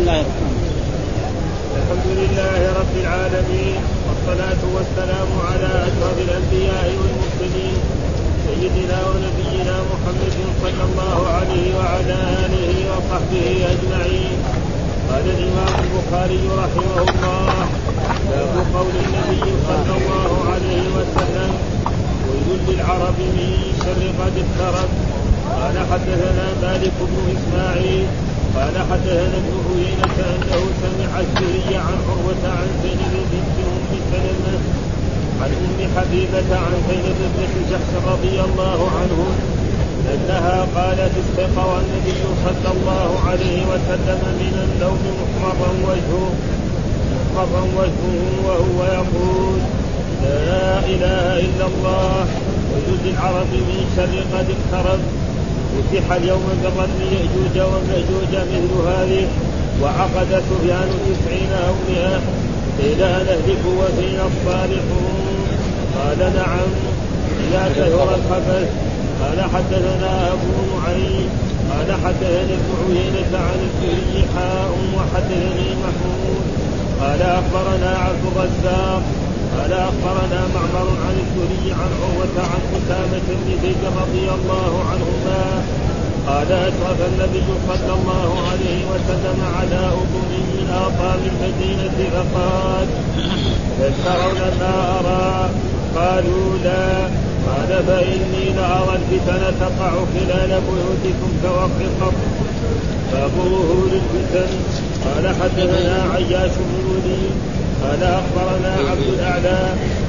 الله. الرحمن الرحيم الحمد لله رب العالمين والصلاة والسلام على أشرف الأنبياء والمرسلين سيدنا ونبينا محمد صلى الله عليه وعلى آله وصحبه أجمعين. قال الإمام البخاري رحمه الله باب قول النبي صلى الله عليه وسلم ويل للعرب من شر قد اقترب قال حدثنا مالك بن إسماعيل قال حدثنا ابن عيينة انه سمع الزهري عن عروة عن زينب بنت أم سلمة عن أم حبيبة عن زينب بنت جحش رضي الله عنه أنها قالت استيقظ النبي صلى الله عليه وسلم من النوم محمرا وجهه محمرا وجهه وهو يقول لا إله إلا الله وجود العرب من شر قد اقترب. فتح اليوم برم يأجوج ومأجوج مثل هذه وعقد سفيان تسعين أو مئة قيل أنهلك وفينا الصالحون. قال نعم إذا كثر الخبث قال حدثنا أبو نعيم. قال حدثني ابن عيينة عن الزهري حاء وحدثني محمود. قال أخبرنا عبد الرزاق قال أخبرنا معمر عن الزهري عن عروة عن أسامة بن زيد رضي الله عنهما قال أشرف النبي صلى الله عليه وسلم على أذن من اطام المدينة فقال تشترون ما أرى قالوا لا قال فإني لأرى الفتن تقع خلال بيوتكم كوقت القبر باب ظهور الفتن قال حدثنا عياش بن قال أخبرنا عبد الأعلى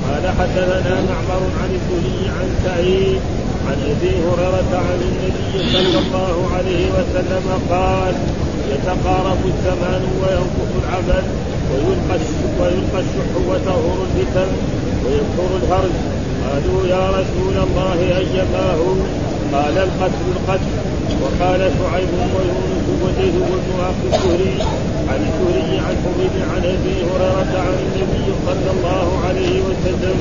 قال حدثنا معمر عن الزهري عن سعيد عن أبي هريرة عن النبي صلى الله عليه وسلم قال يتقارب الزمان وينقص العمل ويلقى ويلقى الشح وتظهر الفتن ويكثر الهرج. قالوا يا رسول الله أيما هو؟ قال القتل القتل. وقال شعيب ويونس وزيد بن أخي الزهري عن الزهري عن حبيب عن أبي هريرة عن النبي صلى الله عليه وسلم.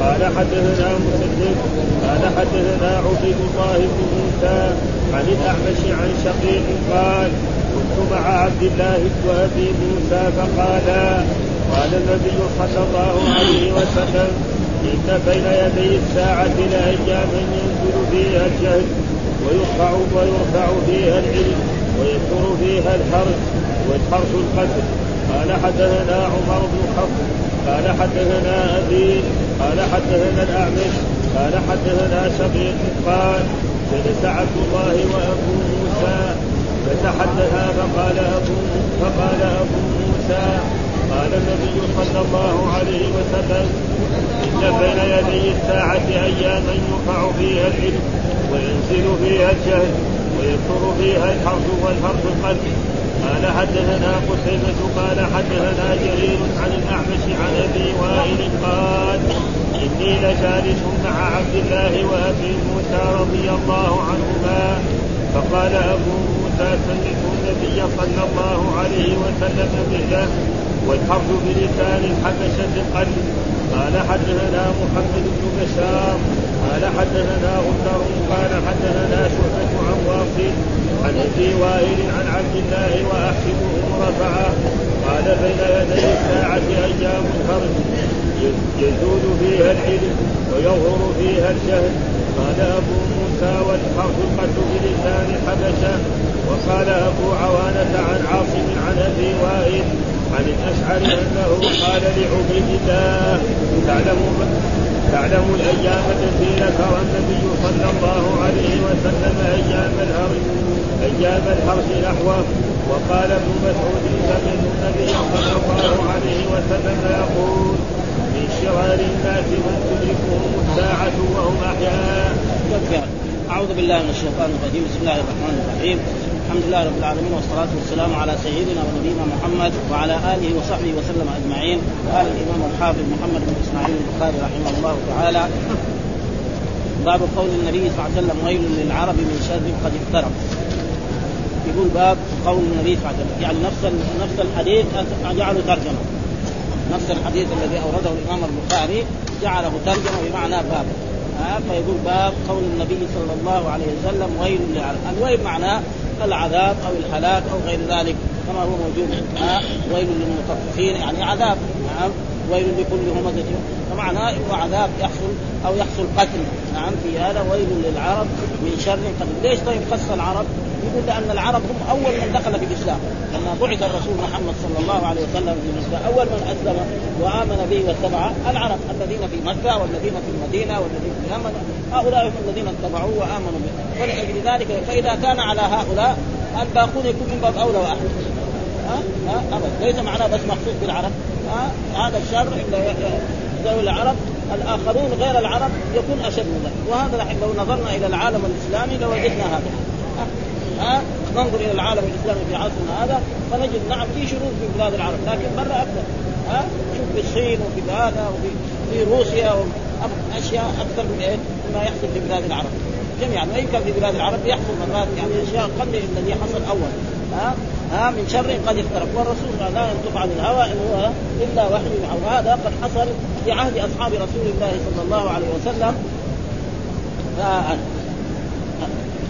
قال حدثنا مسدد قال حدثنا عبيد الله بن موسى عن الأعمش عن شقيق قال كنت مع عبد الله وابي موسى فقالا قال النبي صلى الله عليه وسلم إن بين يدي الساعة لاياما ينزل فيها الجهل ويرفع ويرفع فيها العلم ويكثر فيها الحرج. والحرج القتل. قال حدثنا عمر بن حفص. قال حدثنا أبي. قال حدثنا الأعمش. قال حدثنا شقيق. قال جلس عبد الله وأبو موسى. فتحدثا فقال أبو فقال أبو موسى قال النبي صلى الله عليه وسلم إن بين يدي الساعة أياما يرفع فيها العلم وينزل فيها الجهل ويكثر فيها الحرث والحرث القتل. قال حدثنا قتيبة قال حدثنا جرير عن الأعمش عن أبي وائل قال إني لجالس مع عبد الله وأبي موسى رضي الله عنهما فقال أبو موسى سمعت النبي صلى الله عليه وسلم مثله والحرث بلسان الحبشة القلب قال حدثنا محمد بن بشار قال حدثنا غندر قال حدثنا شعبة عن واصل عن ابي وائل عن عبد الله واحسبه رفعه قال بين يدي الساعة أيام الخرج يزول فيها العلم ويظهر فيها الجهل. قال أبو موسى القتل بلسان الحبشه وقال أبو عوانة عن عاصم عن أبي وائل عن الأشعري أنه قال لعبيد الله تعلم تعلم الأيام التي ذكر النبي صلى الله عليه وسلم أيام الهرج أيام الحرج نحوه. وقال ابن مسعود سمعت النبي صلى الله عليه وسلم يقول من شرار الناس من تدركهم الساعة وهم أحياء. أعوذ بالله من الشيطان الرجيم. بسم الله الرحمن الرحيم. الحمد لله رب العالمين والصلاة والسلام على سيدنا ونبينا محمد وعلى آله وصحبه وسلم أجمعين. قال الإمام الحافظ محمد بن إسماعيل البخاري رحمه الله تعالى. باب قول النبي صلى الله عليه وسلم ويل للعرب من شر قد اقترب يقول باب قول النبي صلى الله عليه وسلم يعني نفس نفس الحديث جعله ترجمة. نفس الحديث الذي أورده الإمام البخاري جعله ترجمة بمعنى باب. ها فيقول باب قول النبي صلى الله عليه وسلم ويل للعرب، الويل معناه العذاب أو الهلاك أو غير ذلك كما هو موجود ها ويل للمطففين يعني عذاب. نعم. ويل لكل همزة فمعناه انه عذاب يحصل أو يحصل قتل. نعم في هذا ويل للعرب من شر قتل. ليش طيب خص العرب؟ يقول لأن العرب هم أول من دخل في الإسلام. لما بعث الرسول محمد صلى الله عليه وسلم في الاسلام أول من أسلم وآمن به واتبعه العرب الذين في مكة والذين في المدينة والذين في اليمن هؤلاء هم الذين اتبعوه وآمنوا به. ولأجل ذلك فإذا كان على هؤلاء الباقون يكون من باب أولى واحد ها؟ ها؟ ابدا. ليس معناه بس مخصوص بالعرب. هذا الشر عند ذوي العرب. الآخرون غير العرب يكون أشد من ذلك. وهذا لو نظرنا إلى العالم الإسلامي لوجدنا هذا. ها ننظر إلى العالم الإسلامي في عصرنا هذا فنجد نعم في شرور في بلاد العرب لكن برا أكثر. ها شوف في الصين وفي هذا وفي في روسيا أشياء أكثر من إيه مما يحصل في بلاد العرب. جميعا وان كان في بلاد العرب يحصل مرات يعني أشياء قبل الذي حصل أول. ها؟ ها من شر قد اقترب والرسول لا ينطق عن الهوى إن هو إلا وحي أو هذا قد حصل في عهد أصحاب رسول الله صلى الله عليه وسلم.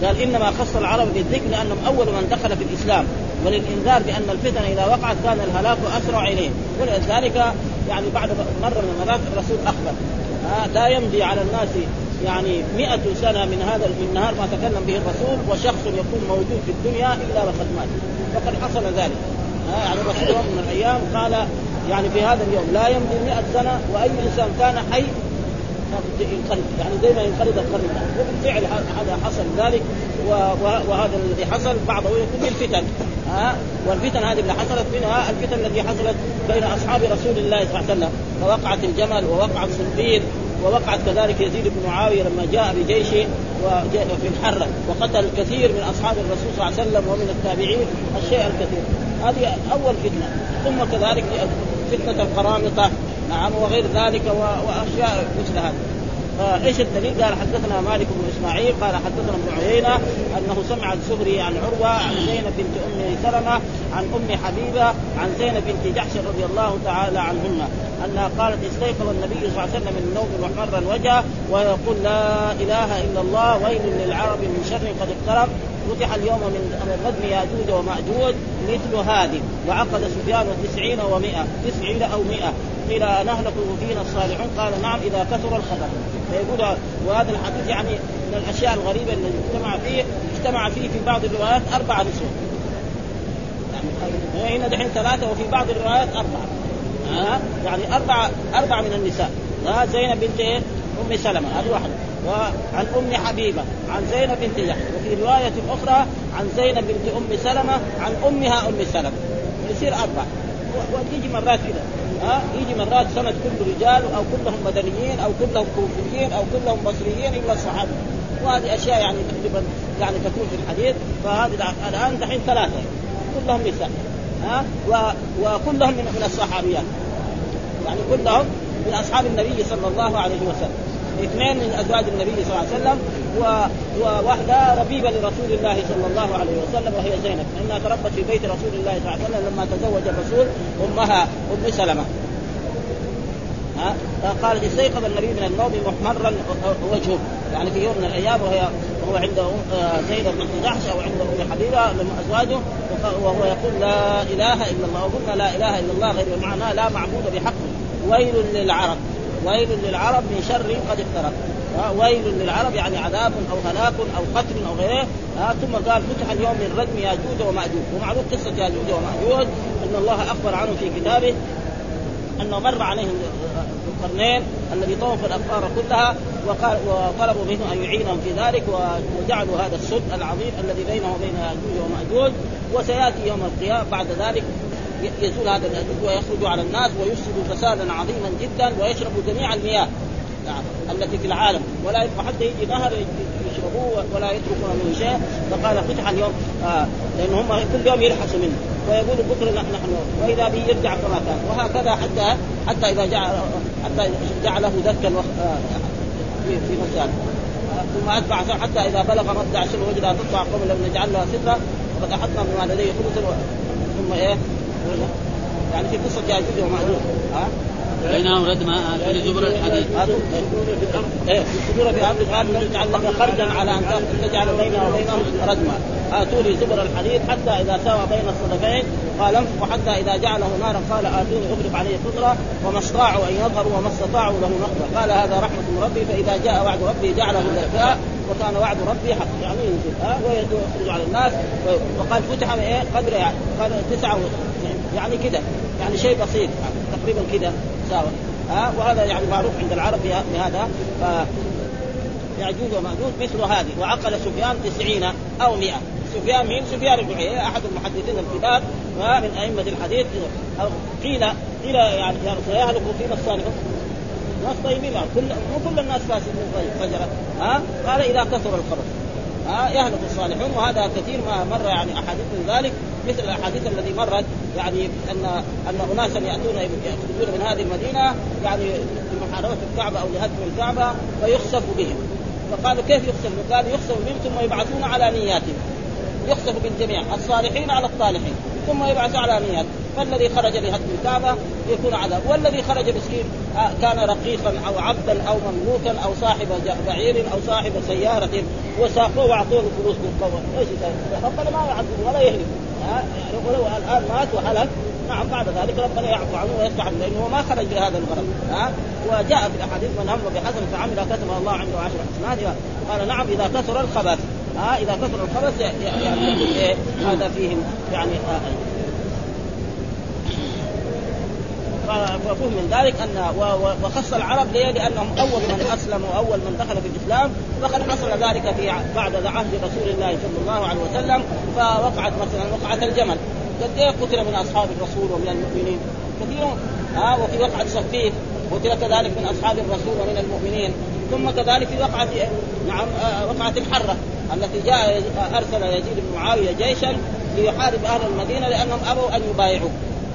قال إنما خص العرب بالذكر لأنهم أول من دخل في الإسلام. وللإنذار بأن الفتن إذا وقعت كان الهلاك أسرع إليه. ولذلك يعني بعد مرة من المرات الرسول أخبر لا يمضي على الناس يعني مئة سنة من هذا من نهار ما تكلم به الرسول وشخص يكون موجود في الدنيا إلا وقد مات. وقد حصل ذلك. يعني الرسول يوم من الأيام قال يعني في هذا اليوم لا يمضي مئة سنة وأي إنسان كان حي ينقلب يعني زي ما ينقلب القرن وبالفعل هذا حصل ذلك وهذا الذي حصل بعضه يكون الفتن ها والفتن هذه اللي حصلت منها الفتن التي حصلت بين أصحاب رسول الله صلى الله عليه وسلم. فوقعت الجمل ووقعت صنفين ووقعت كذلك يزيد بن معاوية لما جاء بجيشه في الحره وقتل الكثير من أصحاب الرسول صلى الله عليه وسلم ومن التابعين الشيء الكثير. هذه أول فتنة. ثم كذلك فتنة القرامطة. نعم وغير ذلك وأشياء مثل هذا. فايش الدليل؟ قال حدثنا مالك بن إسماعيل قال حدثنا ابن عيينة أنه سمع الزهري عن عروة عن زينب بنت أم سلمة عن أم حبيبة عن زينب بنت جحش رضي الله تعالى عنهن أنها قالت استيقظ النبي صلى الله عليه وسلم من النوم محمرا وجهه ويقول لا إله إلا الله ويل للعرب من شر قد اقترب فتح اليوم من ردم ياجوج وماجوج مثل هذه وعقد سفيان تسعين ومائة تسعين أو مئة. قيل نهلك فينا الصالحون؟ قال نعم إذا كثر الخبر فيقول وهذا الحديث يعني من الأشياء الغريبة التي اجتمع فيه اجتمع فيه في بعض الروايات أربع نسوة. يعني هنا دحين ثلاثة وفي بعض الروايات أربعة. ها؟ يعني أربعة أربعة من النساء. ها؟ زينب بنت إيه؟ أم سلمة هذه واحدة. وعن أم حبيبة عن زينب بنت جحش وفي رواية أخرى عن زينب بنت أم سلمة عن أمها أم سلمة. يصير أربع وتيجي مرات كذا ها؟ يجي مرات سند كل رجال أو كلهم مدنيين أو كلهم كوفيين أو كلهم مصريين إلا الصحابة. وهذه أشياء يعني تقريبا يعني تكون في الحديث. فهذه الان دحين ثلاثة. كلهم نساء. ها؟ وكلهم من من الصحابيات. يعني كلهم من أصحاب النبي صلى الله عليه وسلم. اثنين من أزواج النبي صلى الله عليه وسلم و... وواحده ربيبة لرسول الله صلى الله عليه وسلم وهي زينب. لانها تربت في بيت رسول الله صلى الله عليه وسلم لما تزوج الرسول أمها أم سلمة. ها؟ قالت استيقظ النبي من النوم محمرا وجهه. يعني في يوم من الأيام وهي وهو عند آه، زينب بن جحش أو عند أم حبيبة من أزواجه. وهو يقول لا إله إلا الله. وقلنا لا إله إلا الله غير معناه لا معبود بحق. ويل للعرب. ويل للعرب من شر قد اقترب ويل للعرب يعني عذاب أو هلاك أو قتل أو غيره. آه ثم قال فتح اليوم من ردم ياجوج وماجوج ومعروف قصة ياجوج وماجوج أن الله أخبر عنه في كتابه انه مر عليهم القرنين الذي طوف الافكار كلها وقال وطلبوا منه أن يعينهم في ذلك وجعلوا هذا السد العظيم الذي بينه وبين ياجوج وماجوج وسيأتي يوم القيامة بعد ذلك يزول هذا الأدب ويخرج على الناس ويفسد فسادا عظيما جدا ويشرب جميع المياه. نعم. التي في العالم. ولا يبقى حتى يجي نهر يشربوه ولا يتركون منه شيء. فقال فتح اليوم آه لأن هم كل يوم يلحسوا منه. ويقول بكره نحن وإذا به يرجع كما كان. وهكذا حتى حتى إذا جعل حتى جعله ذكا آه، في آه، ثم أتبع حتى إذا بلغ مبدا عشر وجد تطلع قوم لم نجعل لها سترة وقد احطنا بما لديه خبزا ثم إيه؟ يعني في قصة ياجوج وماجوج ها؟ بينهم ردم اتوني زبر الحديد. إيه زبر في أرض قال لو تعلق خرجا على أن تجعل بينه وبينهم ردما. آتوني زبر الحديد حتى إذا ساوى بين الصدفين قال انفقوا حتى إذا جعله نارا. قال آتوني اغلق عليه قدرة وما استطاعوا أن يظهروا وما استطاعوا له نقبه قال هذا رحمة من ربي فإذا جاء وعد ربي جعله دافئا وكان وعد ربي حق يعني ينزل ها؟ ويخرج على الناس وقال فتح إيه؟ قدر يعني قال تسعة يعني كذا يعني شيء بسيط تقريبا كذا ساوى ها؟ وهذا يعني معروف عند العرب بهذا. ف يعجوز وماجوج مثل هذه. وعقل سفيان تسعين أو مئة. سفيان مين؟ سفيان بن عيينة أحد المحدثين الكبار من أئمة الحديث. قيل قيل يعني يا رسول يهلك فينا الصالحون ناس طيبين كل مو كل الناس فاسدين فجرة. ها؟ قال إذا كثر الخبث ها يهلك الصالحون وهذا كثير ما مر يعني أحاديث من ذلك مثل الأحاديث التي مرت يعني ان أن اناسا يأتون يخرجون من هذه المدينة يعني لمحاربة الكعبة أو لهدم الكعبة فيخسف بهم. فقالوا كيف يخسف؟ قال يخسف بهم ثم يبعثون على نياتهم. يخسف بالجميع الصالحين على الصالحين ثم يبعث على نيات فالذي خرج لهدم الكعبة يكون عذاب. والذي خرج مسكين آه، كان رقيقا أو عبدا أو مملوكا أو صاحب بعير أو صاحب سيارة وساقوه وأعطوه الفلوس بالقوة. إيش ربنا ما يعذبه ولا يهلك. يعني ولو الآن مات وهلك نعم بعد ذلك ربنا يعفو عنه ويصلح عنه لأنه ما خرج بهذا الغرض. ها وجاء في الأحاديث من هم بحسن فعمل كتب الله عنده عشر حسنات قال نعم إذا كثر الخبث ها إذا كثر الخبث يعني هذا فيهم يعني آه ففهم من ذلك أن وخص العرب ليه؟ لأنهم أول من أسلم وأول من دخل في الإسلام وقد حصل ذلك في بعد عهد رسول الله صلى الله عليه وسلم فوقعت مثلا وقعة الجمل. قد إيه قتل من أصحاب الرسول ومن المؤمنين؟ كثير ها آه وفي وقعة صفيف قتل كذلك من أصحاب الرسول ومن المؤمنين. ثم كذلك في وقعة نعم آه وقعة الحرة التي جاء أرسل يزيد بن معاوية جيشا ليحارب أهل المدينة لأنهم أبوا أن يبايعوه.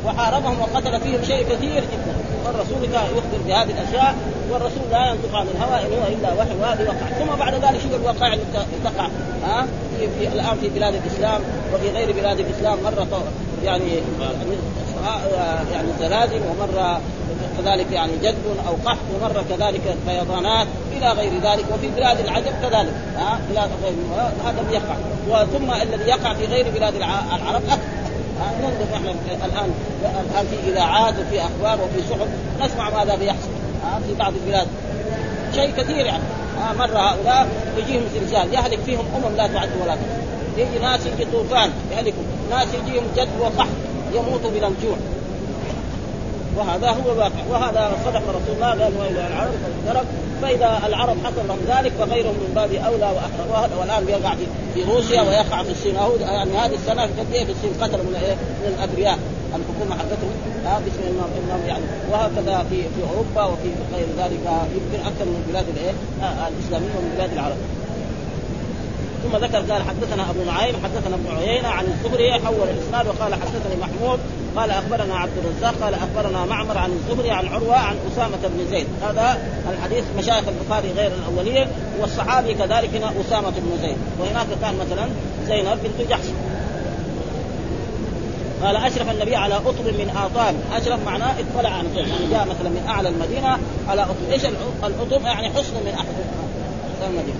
وحاربهم وقتل فيهم شيء كثير جدا. والرسول كان يخبر بهذه الأشياء والرسول لا ينطق عن الهوى إن هو إلا وحي وهذه وقع ثم بعد ذلك شوف الوقائع اللي تقع؟ ها؟ في, في الآن في بلاد الإسلام وفي غير بلاد الإسلام مرة يعني يعني زلازل ومرة كذلك يعني جد أو قحط ومرة كذلك فيضانات إلى غير ذلك وفي بلاد العجب كذلك. ها؟ بلاد غير هذا يقع. وثم الذي يقع في غير بلاد العرب أكثر. ننظر نحن الآن الآن في إذاعات وفي أخبار وفي صحف نسمع ماذا بيحصل. في بعض البلاد. شيء كثير يعني. مرة هؤلاء يجيهم زلزال يهلك فيهم أمم لا تعد ولا تحصى. يجي ناس يجي طوفان يهلكوا ناس يجيهم جد وقحط يموتوا من الجوع وهذا هو الواقع وهذا صدق رسول الله قال والى العرب فالدرك فإذا العرب حصل لهم ذلك فغيرهم من باب أولى واحرى والآن بيقع في روسيا ويقع في الصين. يعني هذه السنة قد في الصين قتلوا من إيه؟ من الابرياء الحكومة حقتهم. آه باسم انهم يعني. وهكذا في في أوروبا وفي غير ذلك. يمكن أكثر من البلاد الإيه؟ آه الإسلامية ومن بلاد العرب. ثم ذكر قال حدثنا أبو نعيم حدثنا ابن عيينة عن الزهري حول الإسناد وقال حدثني محمود قال أخبرنا عبد الرزاق قال أخبرنا معمر عن الزهري عن عروة عن أسامة بن زيد. هذا الحديث مشايخ البخاري غير الأولية والصحابي كذلك هنا أسامة بن زيد. وهناك كان مثلا زينب بنت جحش. قال أشرف النبي على اطر من اطام أشرف معناه اطلع عن يعني جاء مثلا من أعلى المدينة على اطر إيش الاطم يعني حصن من أحد المدينة.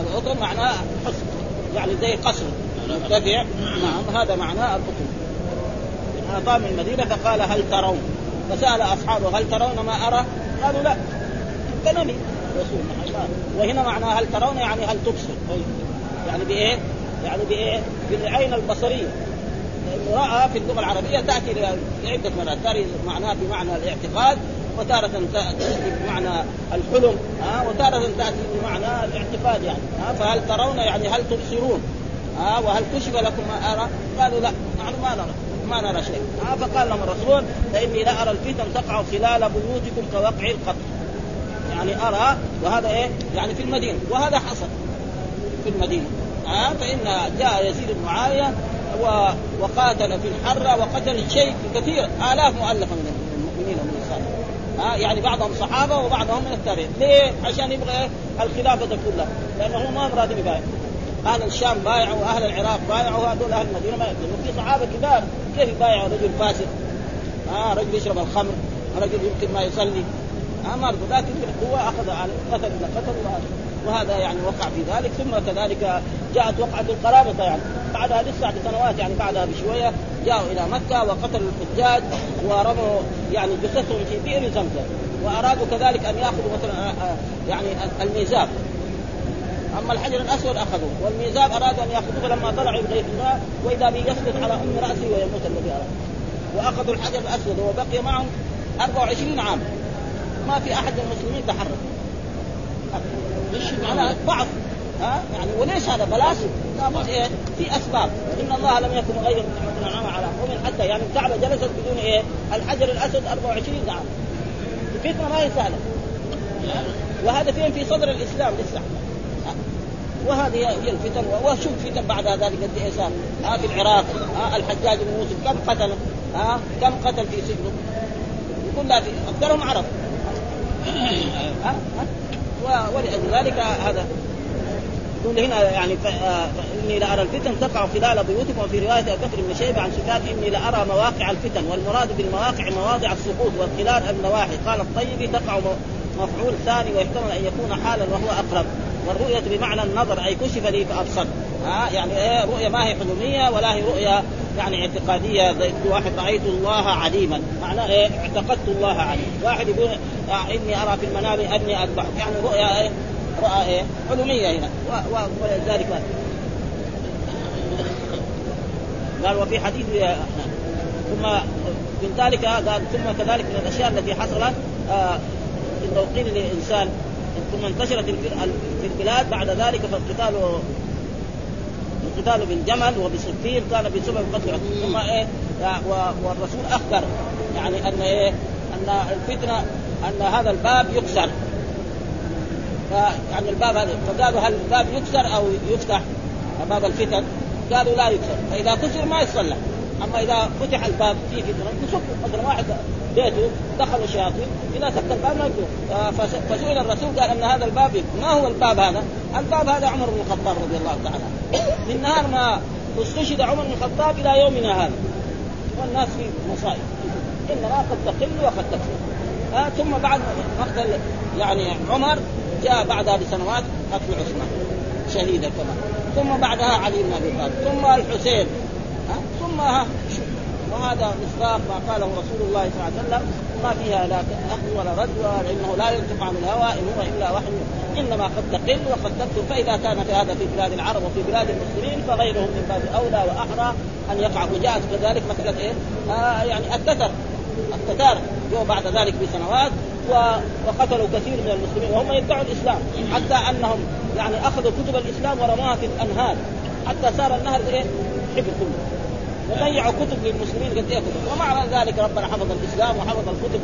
العطر معناه حصن يعني زي قصر مرتفع نعم هذا معناه القطب من اطام المدينة فقال هل ترون؟ فسأل أصحابه هل ترون ما أرى؟ قالوا لا. كنمي رسول الله وهنا معناه هل ترون يعني هل تبصر؟ يعني بإيه؟ يعني بإيه؟ بالعين البصرية. لأنه راى في اللغة العربية تأتي لعده مرات. تأتي معناه بمعنى الاعتقاد وتارة تأتي بمعنى الحلم ها وتارة تأتي بمعنى الاعتقاد يعني ها. فهل ترون يعني هل تبصرون؟ ها وهل كشف لكم ما أرى؟ قالوا لا نحن ما نرى. ما نرى شيء. ها فقال لهم الرسول فإني لا أرى الفتن تقع خلال بيوتكم كوقع القطر يعني أرى وهذا إيه؟ يعني في المدينة. وهذا حصل. في المدينة. ها فإن جاء يزيد بن معاوية وقاتل في الحرة وقتل شيء كثير. آلاف مؤلفة من المؤمنين ومن الصالحين ها يعني بعضهم صحابة وبعضهم من التابعين، ليه؟ عشان يبغى الخلافة كلها، لأنه ما راضي يبايع. أهل الشام بايعوا واهل العراق بايعوا وهذول أهل المدينة ما يقدرون، في صحابة كبار كيف يبايعوا؟ رجل فاسد؟ ها رجل يشرب الخمر رجل يمكن ما يصلي. آه ما لكن هو أخذ قتل قتل وهذا يعني وقع في ذلك. ثم كذلك جاءت وقعة القرابطة يعني. بعدها لسه بسنوات يعني بعدها بشوية جاءوا إلى مكة وقتلوا الحجاج ورموا يعني جثثهم في بئر زمزم. وأرادوا كذلك أن يأخذوا مثلا آه، آه، يعني الميزاب أما الحجر الأسود أخذوه والميزاب ارادوا أن يأخذوه فلما طلعوا يبغى الله وإذا به يسقط على أم راسه ويموت الذي أراد. وأخذوا الحجر الأسود وبقي معهم 24 عام. ما في أحد من المسلمين تحرك. على ضعف ها؟ يعني وليش هذا بلاش؟ لابد إيه؟ في أسباب. إن الله لم يكن غير نعمه انعم على قوم حتى يعني الكعبة جلست بدون إيه؟ الحجر الأسود 24 عام. الفتنة ما هي سهلة. وهذا فين في صدر الإسلام لسه. وهذه هي الفتن وشوف فتن بعد ذلك قد صار ها في العراق ها الحجاج بن يوسف كم قتل ها كم قتل في سجنه؟ يقول لا في أكثرهم عرب. ها ها. ولذلك هذا. يقول هنا يعني فاني لارى الفتن تقع خلال بيوتكم وفي رواية أبي بكر بن شيبة عن سفيان إني لارى مواقع الفتن والمراد بالمواقع مواضع السقوط والخلال النواحي قال الطيب تقع مفعول ثاني ويحتمل أن يكون حالا وهو أقرب. والرؤية بمعنى النظر أي كشف لي فأبصر. ها يعني إيه رؤية ما هي حلمية ولا هي رؤية يعني اعتقادية زي واحد رأيت الله عليما. معناه إيه؟ اعتقدت الله عليم واحد يقول آه إني أرى في المنام أني أذبح. يعني رؤية إيه؟ رؤى إيه؟ حلمية هنا. ولذلك قال. وفي حديث ثم من ذلك قال ثم كذلك من الأشياء التي حصلت آه انه قيل للانسان ثم انتشرت في البلاد بعد ذلك فالقتال القتال بالجمل وبسفين كان بسبب قتل ثم إيه والرسول أخبر يعني أن إيه أن الفتنة أن هذا الباب يكسر. يعني الباب هذا فقالوا هل الباب يكسر أو يفتح باب الفتن؟ قالوا لا يكسر. فإذا كسر ما يصلح أما إذا فتح الباب في فتنة نسك مثلا واحد بيته دخلوا الشياطين إذا سكت الباب يكون فسئل الرسول قال إن هذا الباب. ما هو الباب هذا؟ الباب هذا عمر بن الخطاب رضي الله تعالى من نهار ما استشهد عمر بن الخطاب إلى يومنا هذا. والناس في مصائب. انما قد تقل وقد تكثر آه ثم بعد مقتل يعني عمر جاء بعدها بسنوات قتل عثمان شهيدا كمان ثم بعدها علي بن أبي طالب. ثم الحسين. ثم وهذا مصداق ما قاله رسول الله صلى الله عليه وسلم. ما فيها لا اخذ ولا رد لأنه لا ينطق عن الهوى. إن هو إلا وحي. إنما قد تقل وقد تكثر فإذا كان في هذا في بلاد العرب وفي بلاد المسلمين فغيرهم من باب أولى وأحرى أن يقع وجاءت كذلك مسألة إيه؟ آه يعني التتر. التتار جو بعد ذلك بسنوات. وقتلوا كثير من المسلمين. وهم يدعوا الإسلام. حتى أنهم يعني أخذوا كتب الإسلام ورموها في الأنهار. حتى صار النهر إيه؟ حبر كله وضيعوا كتب للمسلمين قد إيه كتب. ومع ذلك ربنا حفظ الإسلام وحفظ الكتب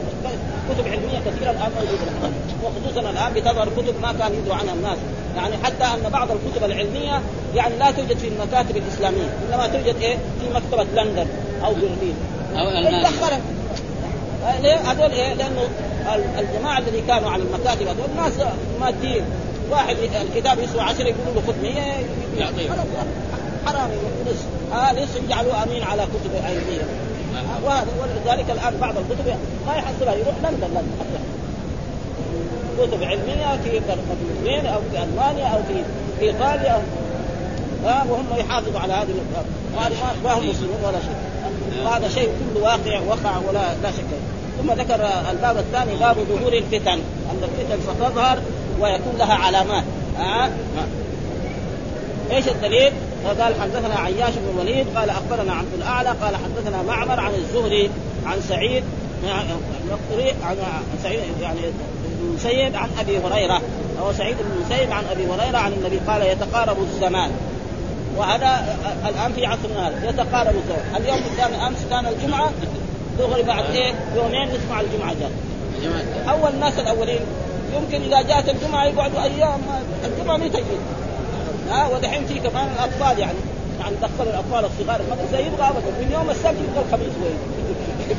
كتب علمية كثيرة الآن موجودة. وخصوصا الآن بتظهر كتب ما كان يدعو عنها الناس. يعني حتى أن بعض الكتب العلمية يعني لا توجد في المكاتب الإسلامية إنما توجد إيه؟ في مكتبة لندن أو برلين. أو ألمانيا. ليه؟ هذول إيه؟ لأنه الجماعة الذي كانوا على المكاتب هذول ناس ماديين. واحد الكتاب يسوى 10 يقولوا له خذ 100 يعطيه حرام نصف آه نصف يجعلوه أمين على كتب آه وهذا ولذلك الآن بعض الكتب ما يحصلها يروح لندن لندن. كتب علمية في برلين أو في المانيا أو في ايطاليا آه وهم يحافظوا على هذه وهذا ما هم مسلمون ولا شيء. وهذا شيء كله واقع وقع ولا لا شك. ثم ذكر الباب الثاني باب ظهور الفتن. أن الفتن ستظهر ويكون لها علامات. آه. إيش الدليل؟ قال حدثنا عياش بن الوليد قال أخبرنا عبد الأعلى قال حدثنا معمر عن الزهري عن سعيد عن سعيد يعني المسيب عن أبي هريرة هو سعيد بن المسيب عن أبي هريرة عن النبي قال يتقارب الزمان. وهذا الآن في عصرنا هذا يتقارب الزمان. اليوم كان أمس كان الجمعة دغري بعد إيه؟ يومين نسمع الجمعة جاء. أول الناس الأولين يمكن إذا جاءت الجمعة يقعدوا أيام الجمعة متى ها ودحين في كمان الأطفال يعني يعني دخلوا الأطفال الصغار. المدرسة يبغى ابدا. من يوم السبت يبغى الخميس وين؟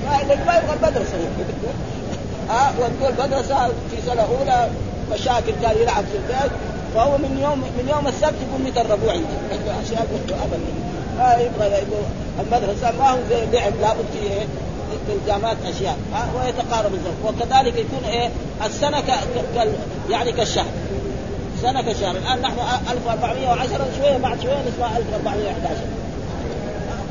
ما يبغى المدرسة. ها ودوا المدرسة في سنة أولى مشاكل كان يلعب في البيت فهو من يوم من يوم السبت يقول متى الربوع يجي أشياء ابدا. ما يبغى المدرسة ما هو زي لعب لابد فيه بالجامات أشياء. ها ويتقارب الزمن. وكذلك يكون إيه؟ السنة ك... ك... يعني كالشهر. سنة كالشهر الآن نحن 1410 شوية بعد شوية نسمع 1411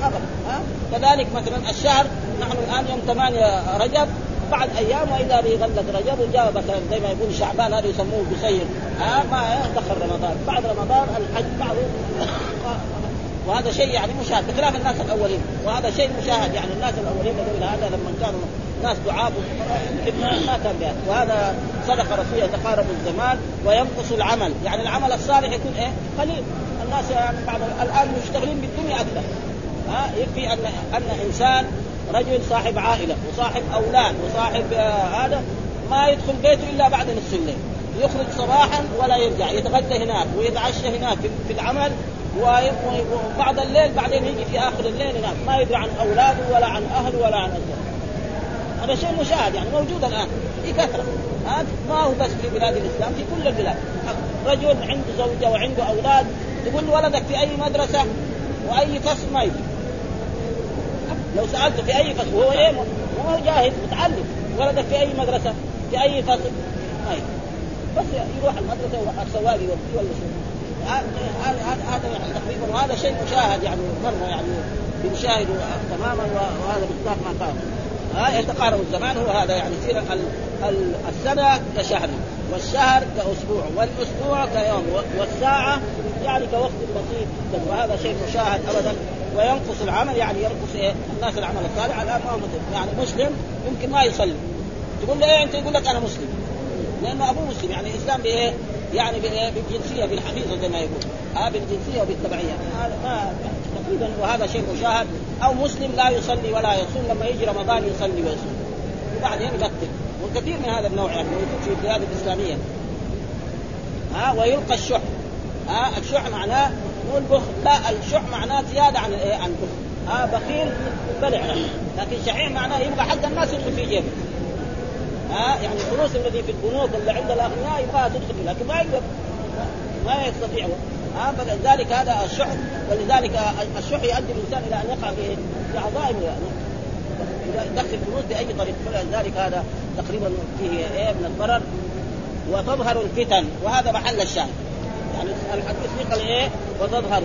ابدا. ها؟ كذلك مثلا الشهر نحن الآن يوم 8 رجب بعد أيام وإذا به رجب وجاء مثلا زي ما يقول شعبان هذا يسموه بسير. ها؟ ما دخل رمضان. بعد رمضان الحج بعد وهذا شيء يعني مشاهد. بخلاف الناس الأولين. وهذا شيء مشاهد يعني الناس الأولين قبل هذا لما كانوا ناس دعاء ما كان بهذا. وهذا صدق رسول يتقارب الزمان وينقص العمل. يعني العمل الصالح يكون إيه؟ قليل. الناس يعني بعض الآن مشتغلين بالدنيا أكثر. ها؟ يكفي أن أن إنسان رجل صاحب عائلة وصاحب أولاد وصاحب آه هذا ما يدخل بيته إلا بعد نصف الليل. يخرج صباحا ولا يرجع. يتغدى هناك ويتعشى هناك في العمل وبعد الليل بعدين يجي في آخر الليل هناك. ما يدري عن أولاده ولا عن أهله ولا عن أزواجه. هذا شيء مشاهد يعني موجود الآن في كثرة. ما هو بس في بلاد الإسلام في كل البلاد. رجل عنده زوجة وعنده أولاد تقول ولدك في أي مدرسة؟ وأي فصل ما يدري لو سألته في أي فصل وهو إيه؟ هو جاهز متعلم. ولدك في أي مدرسة؟ في أي فصل ما يدري بس يروح المدرسة والسواق يوديه ولا شيء هذا يعني تقريبا وهذا شيء مشاهد يعني مره يعني يشاهد تماما وهذا بالذات ما قال. ها يتقارب الزمان هو هذا يعني يصير السنة كشهر والشهر كأسبوع والأسبوع كيوم والساعة يعني كوقت بسيط. وهذا شيء مشاهد ابدا وينقص العمل يعني ينقص إيه؟ الناس العمل الصالح. الآن ما هو يعني مسلم يمكن ما يصلي. تقول له إيه أنت يقول لك أنا مسلم. لأنه ابوه مسلم يعني الاسلام بإيه؟ يعني بالجنسية بالحفيظة زي ما يقول. ها بالجنسية وبالتبعيه هذا ما تقريبا وهذا شيء مشاهد. أو مسلم لا يصلي ولا يصوم لما يجي رمضان يصلي ويصوم. وبعدين يقتل وكثير من هذا النوع يعني موجود في البلاد الإسلامية. ها ويلقى الشح. ها الشح معناه مو البخل لا الشح معناه زيادة عن الايه عن البخل. ها بخيل بلع لكن شحيح معناه يبغى حق الناس يدخل في جيبه. ها يعني الفلوس الذي في البنوك اللي عند الأغنياء يبغاها تدخل لكن ما يقدر. ما يستطيع. ها فلذلك هذا الشح ولذلك الشح يؤدي الإنسان إلى أن يقع في في عظائم يدخل فلوس بأي طريق فلذلك هذا تقريبا فيه إيه من الضرر. وتظهر الفتن وهذا محل الشاهد. يعني الحديث قال إيه وتظهر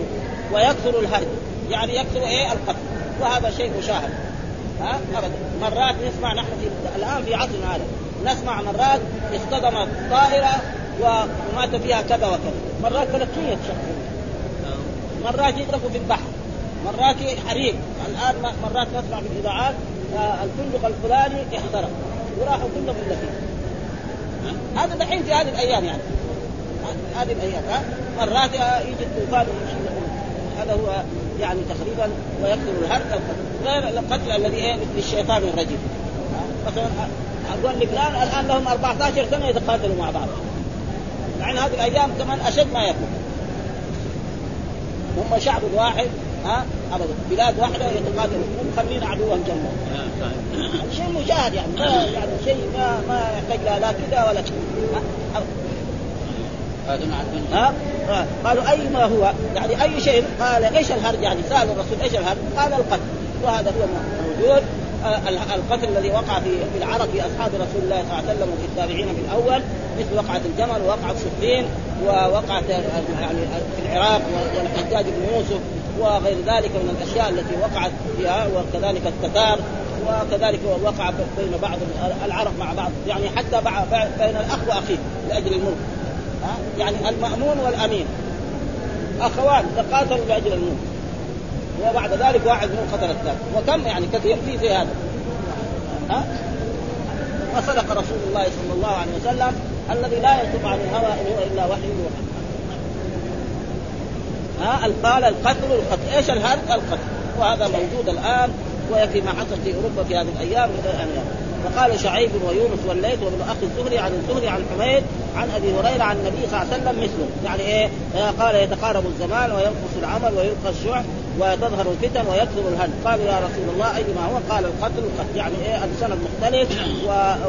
ويكثر الهرج. يعني يكثر إيه؟ القتل. وهذا شيء مشاهد. ها؟ ابدا. مرات نسمع نحن في الآن في عصرنا هذا. نسمع مرات اصطدمت طائرة ومات فيها كذا وكذا. مرات 300 شخص مرات يغرقوا في البحر. مرات حريق. الآن مرات نسمع في الاذاعات الفندق الفلاني احترق. وراحوا كلهم الا فيه هذا دحين في هذه الأيام يعني. هذه الأيام ها؟ مرات يجي الطوفان هذا هو يعني تقريبا ويقتل الهرق غير القتل الذي إيه؟ مثل الشيطان الرجيم مثلا أقول لك الان الآن لهم 14 سنة يتقاتلوا مع بعض. يعني هذه الأيام كمان أشد ما يكون. هم شعب واحد ها؟ ابدا. بلاد واحدة يتقاتلوا مخلين عدوهم جنبهم شيء مشاهد يعني. ما يعني شيء ما ما يحتاج لا كذا ولا كذا ها؟ قالوا أي ما هو؟ يعني أي شيء؟ قال إيش الهرج؟ يعني سأل الرسول إيش الهرج؟ قال القتل. وهذا هو موجود. آه، القتل الذي وقع في العرب في أصحاب رسول الله صلى الله عليه وسلم وفي التابعين في الأول مثل وقعة الجمل ووقعة صفين ووقعة يعني في العراق والحجاج بن يوسف وغير ذلك من الأشياء التي وقعت فيها وكذلك التتار وكذلك وقع بين بعض العرب مع بعض يعني حتى بين الأخ وأخيه لأجل الملك يعني المأمون والأمين. أخوان تقاتلوا لأجل الملك وبعد ذلك واحد منهم قتل الثاني. وكم يعني كثير في زي هذا. ها؟ وصدق رسول الله صلى الله عليه وسلم الذي لا ينطق عن الهوى ان هو إلا وحي يوحى ها؟ قال القتل القتل. إيش الهرج القتل. وهذا موجود الآن ويكفي ما حصل في أوروبا في هذه الأيام وقال شعيب ويونس والليث وابن أخي الزهري عن الزهري عن حميد عن أبي هريرة عن النبي صلى الله عليه وسلم مثله. يعني إيه؟ قال يتقارب الزمان وينقص العمل ويلقى الشع وتظهر الفتن ويكثر الهد قالوا يا رسول الله اي ما هو؟ قال القتل القتل يعني إيه السند مختلف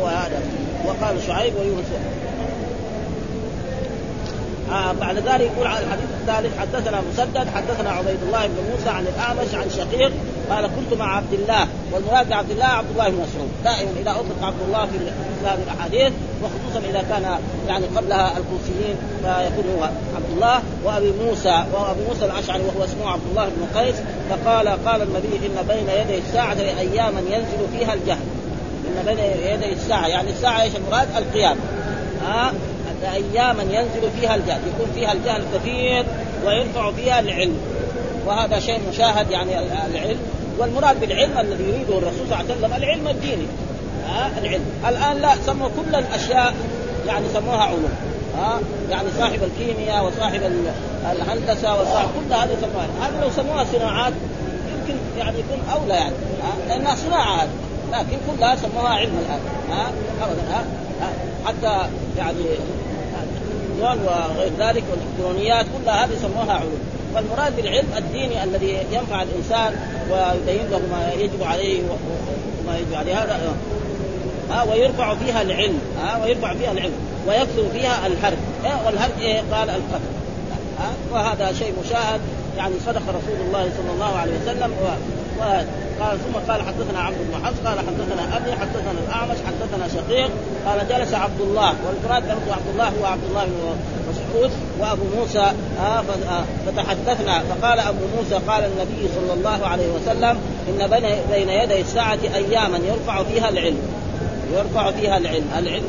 وهذا. وقال شعيب ويونس. آه بعد ذلك يقول على الحديث الثالث حدثنا مسدد حدثنا عبيد الله بن موسى عن الأعمش عن شقيق قال كنت مع عبد الله والمراد بعبد الله عبد الله بن مسعود. دائما إذا أطلق عبد الله في مثل هذه الأحاديث وخصوصا إذا كان يعني قبلها الكوفيين فيكون هو عبد الله وأبي موسى وابي موسى الأشعري وهو اسمه عبد الله بن قيس فقال قال النبي إن بين يدي الساعة أياما ينزل فيها الجهل. إن بين يدي الساعة يعني الساعة إيش المراد؟ القيامة. ها آه أياما ينزل فيها الجهل يكون فيها الجهل كثير ويرفع فيها العلم. وهذا شيء مشاهد يعني العلم. والمراد بالعلم الذي يريده الرسول صلى الله عليه وسلم العلم الديني. ها العلم. الآن لا سموا كل الأشياء يعني سموها علوم. ها يعني صاحب الكيمياء وصاحب الهندسة وصاحب كل هذه سموها. هذه لو سموها صناعات يمكن يعني يكون أولى يعني. ها لأنها صناعة هذه. لكن كلها سموها علم الآن. ها ابدا ها. حتى يعني وغير ذلك والإلكترونيات كلها هذه سموها علوم. والمراد بالعلم الديني الذي ينفع الإنسان ويبين له ما يجب عليه وما يجب عليه. هذا ها ويرفع فيها العلم. ها ويرفع فيها العلم. ويكثر فيها الهرج. والهرج إيه؟ قال القتل وهذا شيء مشاهد. يعني صدق رسول الله صلى الله عليه وسلم. قال ثم قال حدثنا عبد بن حفص قال حدثنا أبي حدثنا الأعمش حدثنا شقيق قال جلس عبد الله والمراد عبد الله هو عبد الله بن مسعود وأبو موسى آه فتحدثنا فقال أبو موسى قال النبي صلى الله عليه وسلم إن بين يدي الساعة أياما يرفع فيها العلم يرفع فيها العلم العلم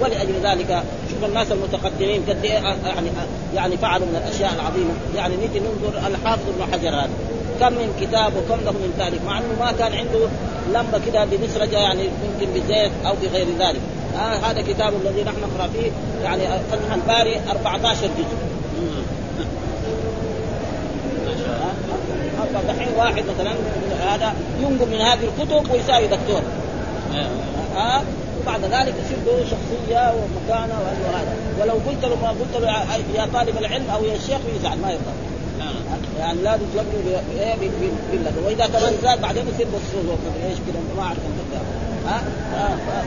ولأجل ذلك شوف الناس المتقدمين قد يعني يعني فعلوا من الأشياء العظيمة يعني نجي ننظر الحافظ ابن حجر هذا. كم من كتاب وكم له من ذلك مع إنه ما كان عنده لمبة كده بمسرجه يعني يمكن بزيت أو بغير ذلك. آه هذا كتاب الذي نحن نقرأ فيه يعني فتح الباري 14 جزء. دحين واحد مثلا هذا ينقل من هذه الكتب ويساوي دكتور. ها آه وبعد ذلك يصير له شخصية ومكانه وهذا. ولو قلت له ما قلت له يا طالب العلم أو يا شيخ يزعل ما يرضى يعني لازم تلقوا بالله وإذا كمان زاد بعدين يصير بصوص إيش كذا ما أعرف ها؟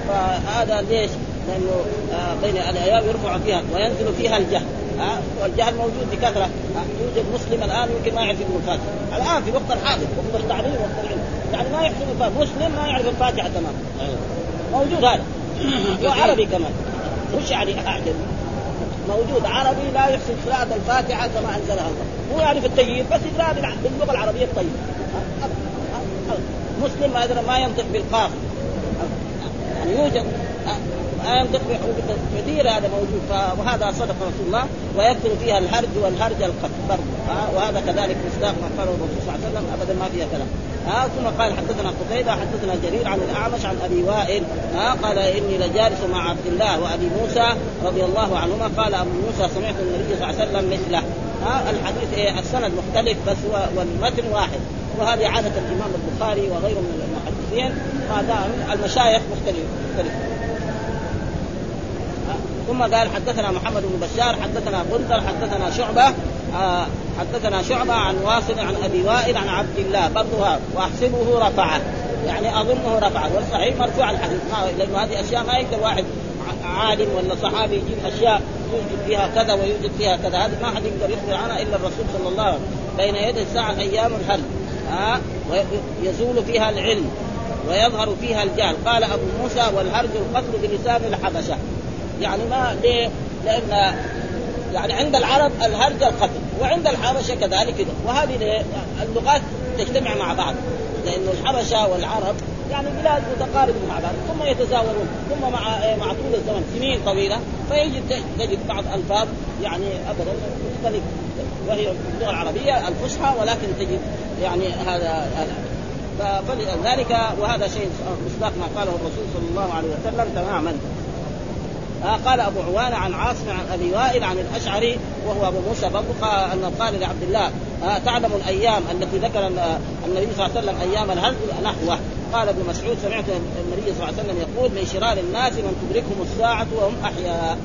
فهذا ليش؟ لأنه آه بين الأيام يرفع فيها وينزل فيها الجهل. ها؟ والجهل موجود بكثرة. يوجد مسلم الآن يمكن ما يعرف الفاتحه الآن في وقت الحاضر وقت التعليم وقت العلم. يعني ما يحسب الفاتحه مسلم ما يعرف الفاتحه تمام موجود هذا. وعربي كمان. وش يعني اعجب موجود عربي لا يحسن قراءة الفاتحة كما أنزلها الله. مو يعرف التجويد بس يقرأ باللغة العربية الطيبة. مسلم ما ينطق بالقاف. يعني يوجد ما ينطق كثير هذا موجود وهذا صدق رسول الله ويكثر فيها الهرج والهرج القتل وهذا كذلك مصداق ما قاله الرسول صلى الله عليه وسلم أبدا ما فيها كلام. ها ثم قال حدثنا قتيبة حدثنا جرير عن الأعمش عن أبي وائل ها قال إني لجالس مع عبد الله وأبي موسى رضي الله عنهما قال أبو موسى سمعت النبي صلى الله عليه وسلم مثله. ها الحديث إيه السند مختلف بس هو والمتن واحد. وهذه عادة الإمام البخاري وغيره من المحدثين دام المشايخ مختلف مختلف ثم قال حدثنا محمد بن بشار حدثنا غندر حدثنا شعبة آه حدثنا شعبة عن واصل عن أبي وائل عن عبد الله برضه واحسبه رفعه. يعني أظنه رفعه. والصحيح مرفوع الحديث. لأنه هذه أشياء ما يقدر واحد عالم ولا صحابي يجيب أشياء يوجد فيها كذا ويوجد فيها كذا. هذه ما حد يقدر يخبر عنها إلا الرسول صلى الله عليه وسلم. بين يدي الساعة أيام الهل ها آه ويزول فيها العلم ويظهر فيها الجهل. قال أبو موسى والهرج القتل بلسان الحبشة. يعني ما ليه؟ لأن يعني عند العرب الهرج القتل وعند الحبشة كذلك كده. وهذه اللغات تجتمع مع بعض لأنه الحبشة والعرب يعني بلاد متقاربه مع بعض ثم يتزاورون ثم مع مع طول الزمن سنين طويلة فيجد تجد بعض ألفاظ يعني ابدا مختلف وهي اللغة العربية الفصحى ولكن تجد يعني هذا فلذلك وهذا شيء مصداق ما قاله الرسول صلى الله عليه وسلم تماما. آه قال أبو عوانة عن عاصم عن أبي وائل عن الأشعري وهو أبو موسى برضه انه قال لعبد الله آه تعلم الأيام التي ذكر النبي صلى الله عليه وسلم أيام الهرج نحوه. قال ابن مسعود سمعت النبي صلى الله عليه وسلم يقول من شرار الناس من تدركهم الساعة وهم أحياء.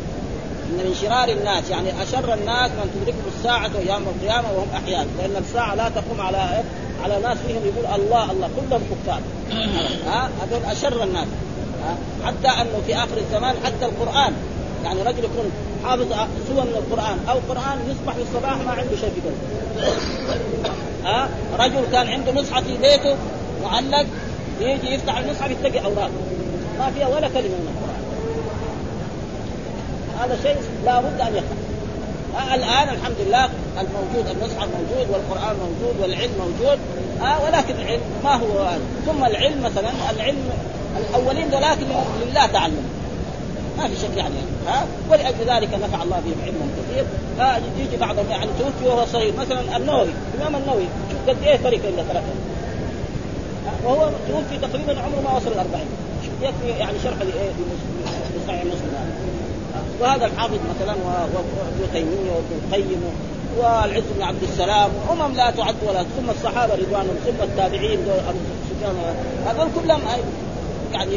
إن من شرار الناس يعني أشر الناس من تدركهم الساعة يوم القيامة وهم أحياء. لأن الساعة لا تقوم على على ناس فيهم يقول الله الله كلهم كفار. ها هذول أشر الناس. حتى أنه في آخر الزمان حتى القرآن. يعني رجل يكون حافظ سور من القرآن. أو قرآن يصبح في الصباح ما عنده شيء في قلبه ها؟ رجل كان عنده نصحة في بيته معلق يجي يفتح المصحف يتقي أوراق. ما فيها ولا كلمة من القرآن. هذا شيء لابد أن يقع الآن الحمد لله الموجود المصحف موجود والقرآن موجود والعلم موجود. آه ولكن العلم ما هو ثم العلم مثلا العلم الأولين ذولاك لله تعلم. ما في شك يعني. ها؟ ولأجل ذلك نفع الله بهم علما كثير. ها؟ يجي بعضهم يعني توفي وهو صغير. مثلا النووي الإمام النووي شوف قد إيه ترك إلا ثلاثة. وهو توفي تقريبا عمره ما وصل الأربعين. يكفي يعني شرح لصحيح مسلم وهذا الحافظ مثلا وابن تيمية وابن القيم والعز بن عبد السلام. أمم لا تعد ولا ثم الصحابة رضوانهم ثم التابعين هذول كلهم يعني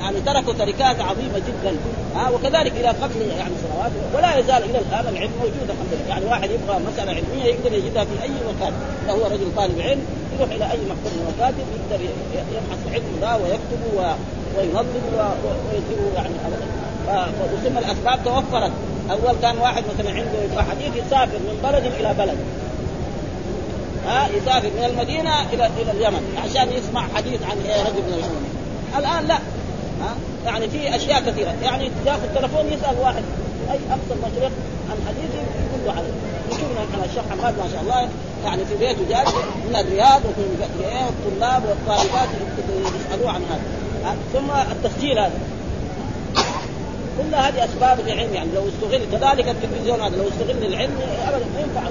يعني تركوا تركات عظيمة جدا. ها وكذلك إلى قبل يعني سنوات ولا يزال إلى الآن العلم موجود الحمد لله. يعني واحد يبغى مسألة علمية يقدر يجدها في أي مكان. لو هو رجل طالب علم يروح إلى أي مكتب من المكاتب يقدر يبحث العلم ذا ويكتب وينظم ويكتب يعني وثم الأسباب توفرت. أول كان واحد مثلا عنده حديث يسافر من بلد إلى بلد. ها يسافر من المدينة إلى إلى اليمن عشان يسمع حديث عن رجل من العلماء الآن لا. ها؟ يعني في أشياء كثيرة. يعني ياخذ تلفون يسأل واحد أي اقصى المشرق عن حديث يقول له عليه يشوفنا إحنا الشيخ حماد ما شاء الله يعني في بيته جالس من الرياض ومن الطلاب والطالبات يسالوه عن هذا. ثم التسجيل هذا. كل هذه أسباب العلم يعني. لو استغل كذلك التلفزيون هذا لو استغل العلم ابدا ما ينفع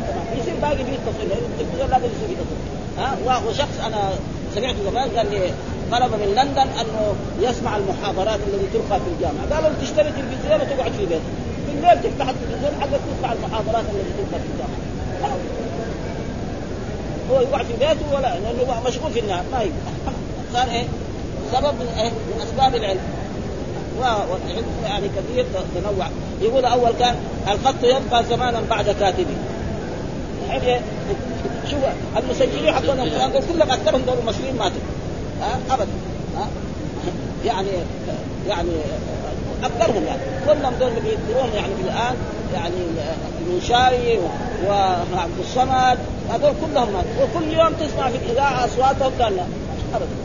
يصير باقي فيه التصوير. التلفزيون لازم يصير تصوير. ها؟ وشخص أنا سمعت زمان قال لي طلب من لندن أنه يسمع المحاضرات التي تلقى في الجامعة. قالوا تشتري تلفزيون وتقعد في بيتك. في الليل تفتح التلفزيون حقك تسمع المحاضرات التي تلقى في الجامعة. هو يقعد في بيته ولا لأنه مشغول في النهار. ما يقدر صار إيه؟ سبب من إيه؟ من أسباب العلم. والعلم يعني كثير تنوع. يقول أول كان الخط يبقى زمانا بعد كاتبه الحين إيه؟ شوف المسجلين القران كلهم اكثرهم دول المصريين ماتوا. ها ابدا. ها يعني يعني أكثرهم يعني. كلهم دول اللي بيذكرون يعني الآن يعني المنشاري وعبد الصمد. هذول كلهم وكل يوم تسمع في الإذاعة أصواتهم قال لا. ابدا.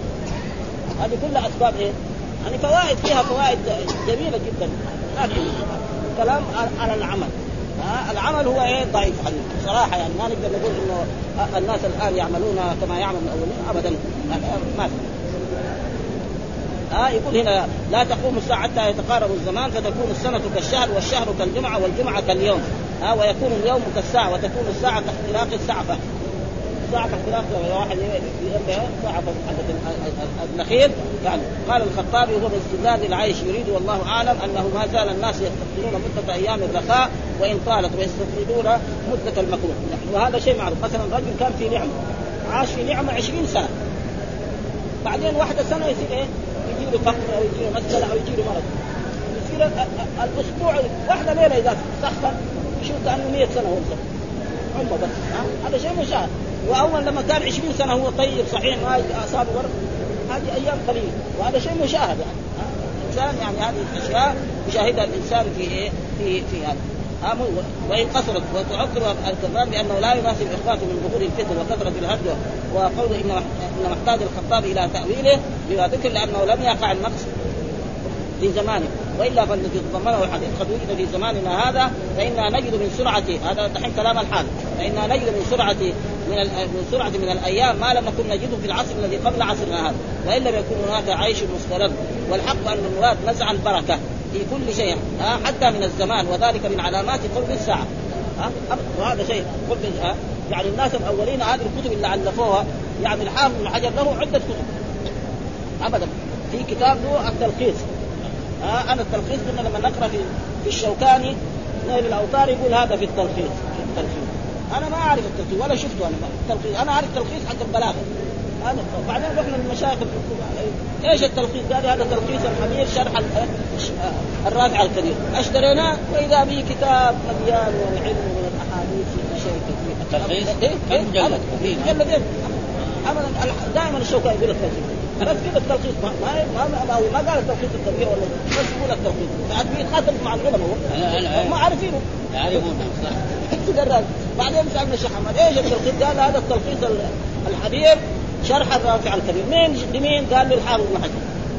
هذه كلها أسباب إيه؟ يعني فوائد فيها فوائد جميلة جدا. لكن كلام على العمل. ها العمل هو إيه؟ ضعيف صراحة يعني ما نقدر نقول إنه الناس الآن يعملون كما يعمل الأولين. ابدا. ما في ها يقول هنا لا تقوم الساعة حتى يتقارب الزمان فتكون السنة كالشهر والشهر كالجمعة والجمعة كاليوم. ها ويكون اليوم كالساعة وتكون الساعة كاختلاق السعفة ساعة اختلاف واحد ساعة النخيل. يعني قال الخطابي هو باستدلال العيش يريد والله أعلم أنه ما زال الناس يستقبلون مدة أيام الرخاء وإن طالت ويستفردون مدة المكروه. وهذا شيء معروف. مثلا رجل كان في نعمة عاش في نعمة 20 سنة. بعدين واحدة سنة يصير إيه؟ يجي له فقر أو يجي له مسألة أو يجي له مرض. يصير الأسبوع واحدة ليلة إذا سخن يشوف كأنه 100 سنة هو عمره بس هذا شيء مشاهد وأول لما كان 20 سنة هو طيب صحيح ما اصابه ورد. هذه أيام قليلة. وهذا شيء مشاهد يعني الإنسان يعني هذه الاشياء يشاهدها الإنسان في إيه؟ في في هذا. وإن قصرت وتعقر الكفار بأنه لا يناسب اخراجه من ظهور الفتن وكثرة الهدوء وقوله إن محتاج الخطاب إلى تأويله بما ذكر لأنه لم يقع النقص في زمانه. وإلا فالذي تضمنه الحديث قد وجد في زماننا هذا فإنا نجد من سرعة هذا دحين كلام الحال. فإنا نجد من سرعة من من سرعة من الأيام ما لم نكن نجده في العصر الذي قبل عصرنا هذا. وإن لم يكن هناك عيش مستمر. والحق أن المراد نزع البركة. في كل شيء حتى من الزمان وذلك من علامات قرب الساعة وهذا شيء قرب يعني الناس الأولين هذه الكتب اللي الفوها يعني الحافظ بن حجر له عدة كتب ابدا في كتاب له التلخيص ها أنا التلخيص كنا لما نقرأ في في الشوكاني نيل الأوتار يقول هذا في التلخيص في التلخيص أنا ما أعرف التلخيص ولا شفته أنا التلخيص أنا أعرف التلخيص حق البلاغة. هذا بعدين رحنا للمشايخ إيش التلخيص؟ قال هذا تلخيص الحمير شرح الرافع الكبير. اشتريناه وإذا به كتاب مليان من العلم ومن الاحاديث في شيء كثير التلخيص إيه؟ كم مجلد؟ مجلدين ابدا. دائما الشوكاني يقول لك خلاص كذا التلخيص ما ما ما, ما, قال التلخيص التنبيه ولا بس يقول التلخيص. ساعات بيتخاطب مع العلماء ما عارفين يعرفون صح. بعدين سألنا الشيخ محمد إيش التلخيص؟ قال هذا التلخيص الحديث شرح الرافع الكريم مين لمين؟ قال للحافظ بن حجر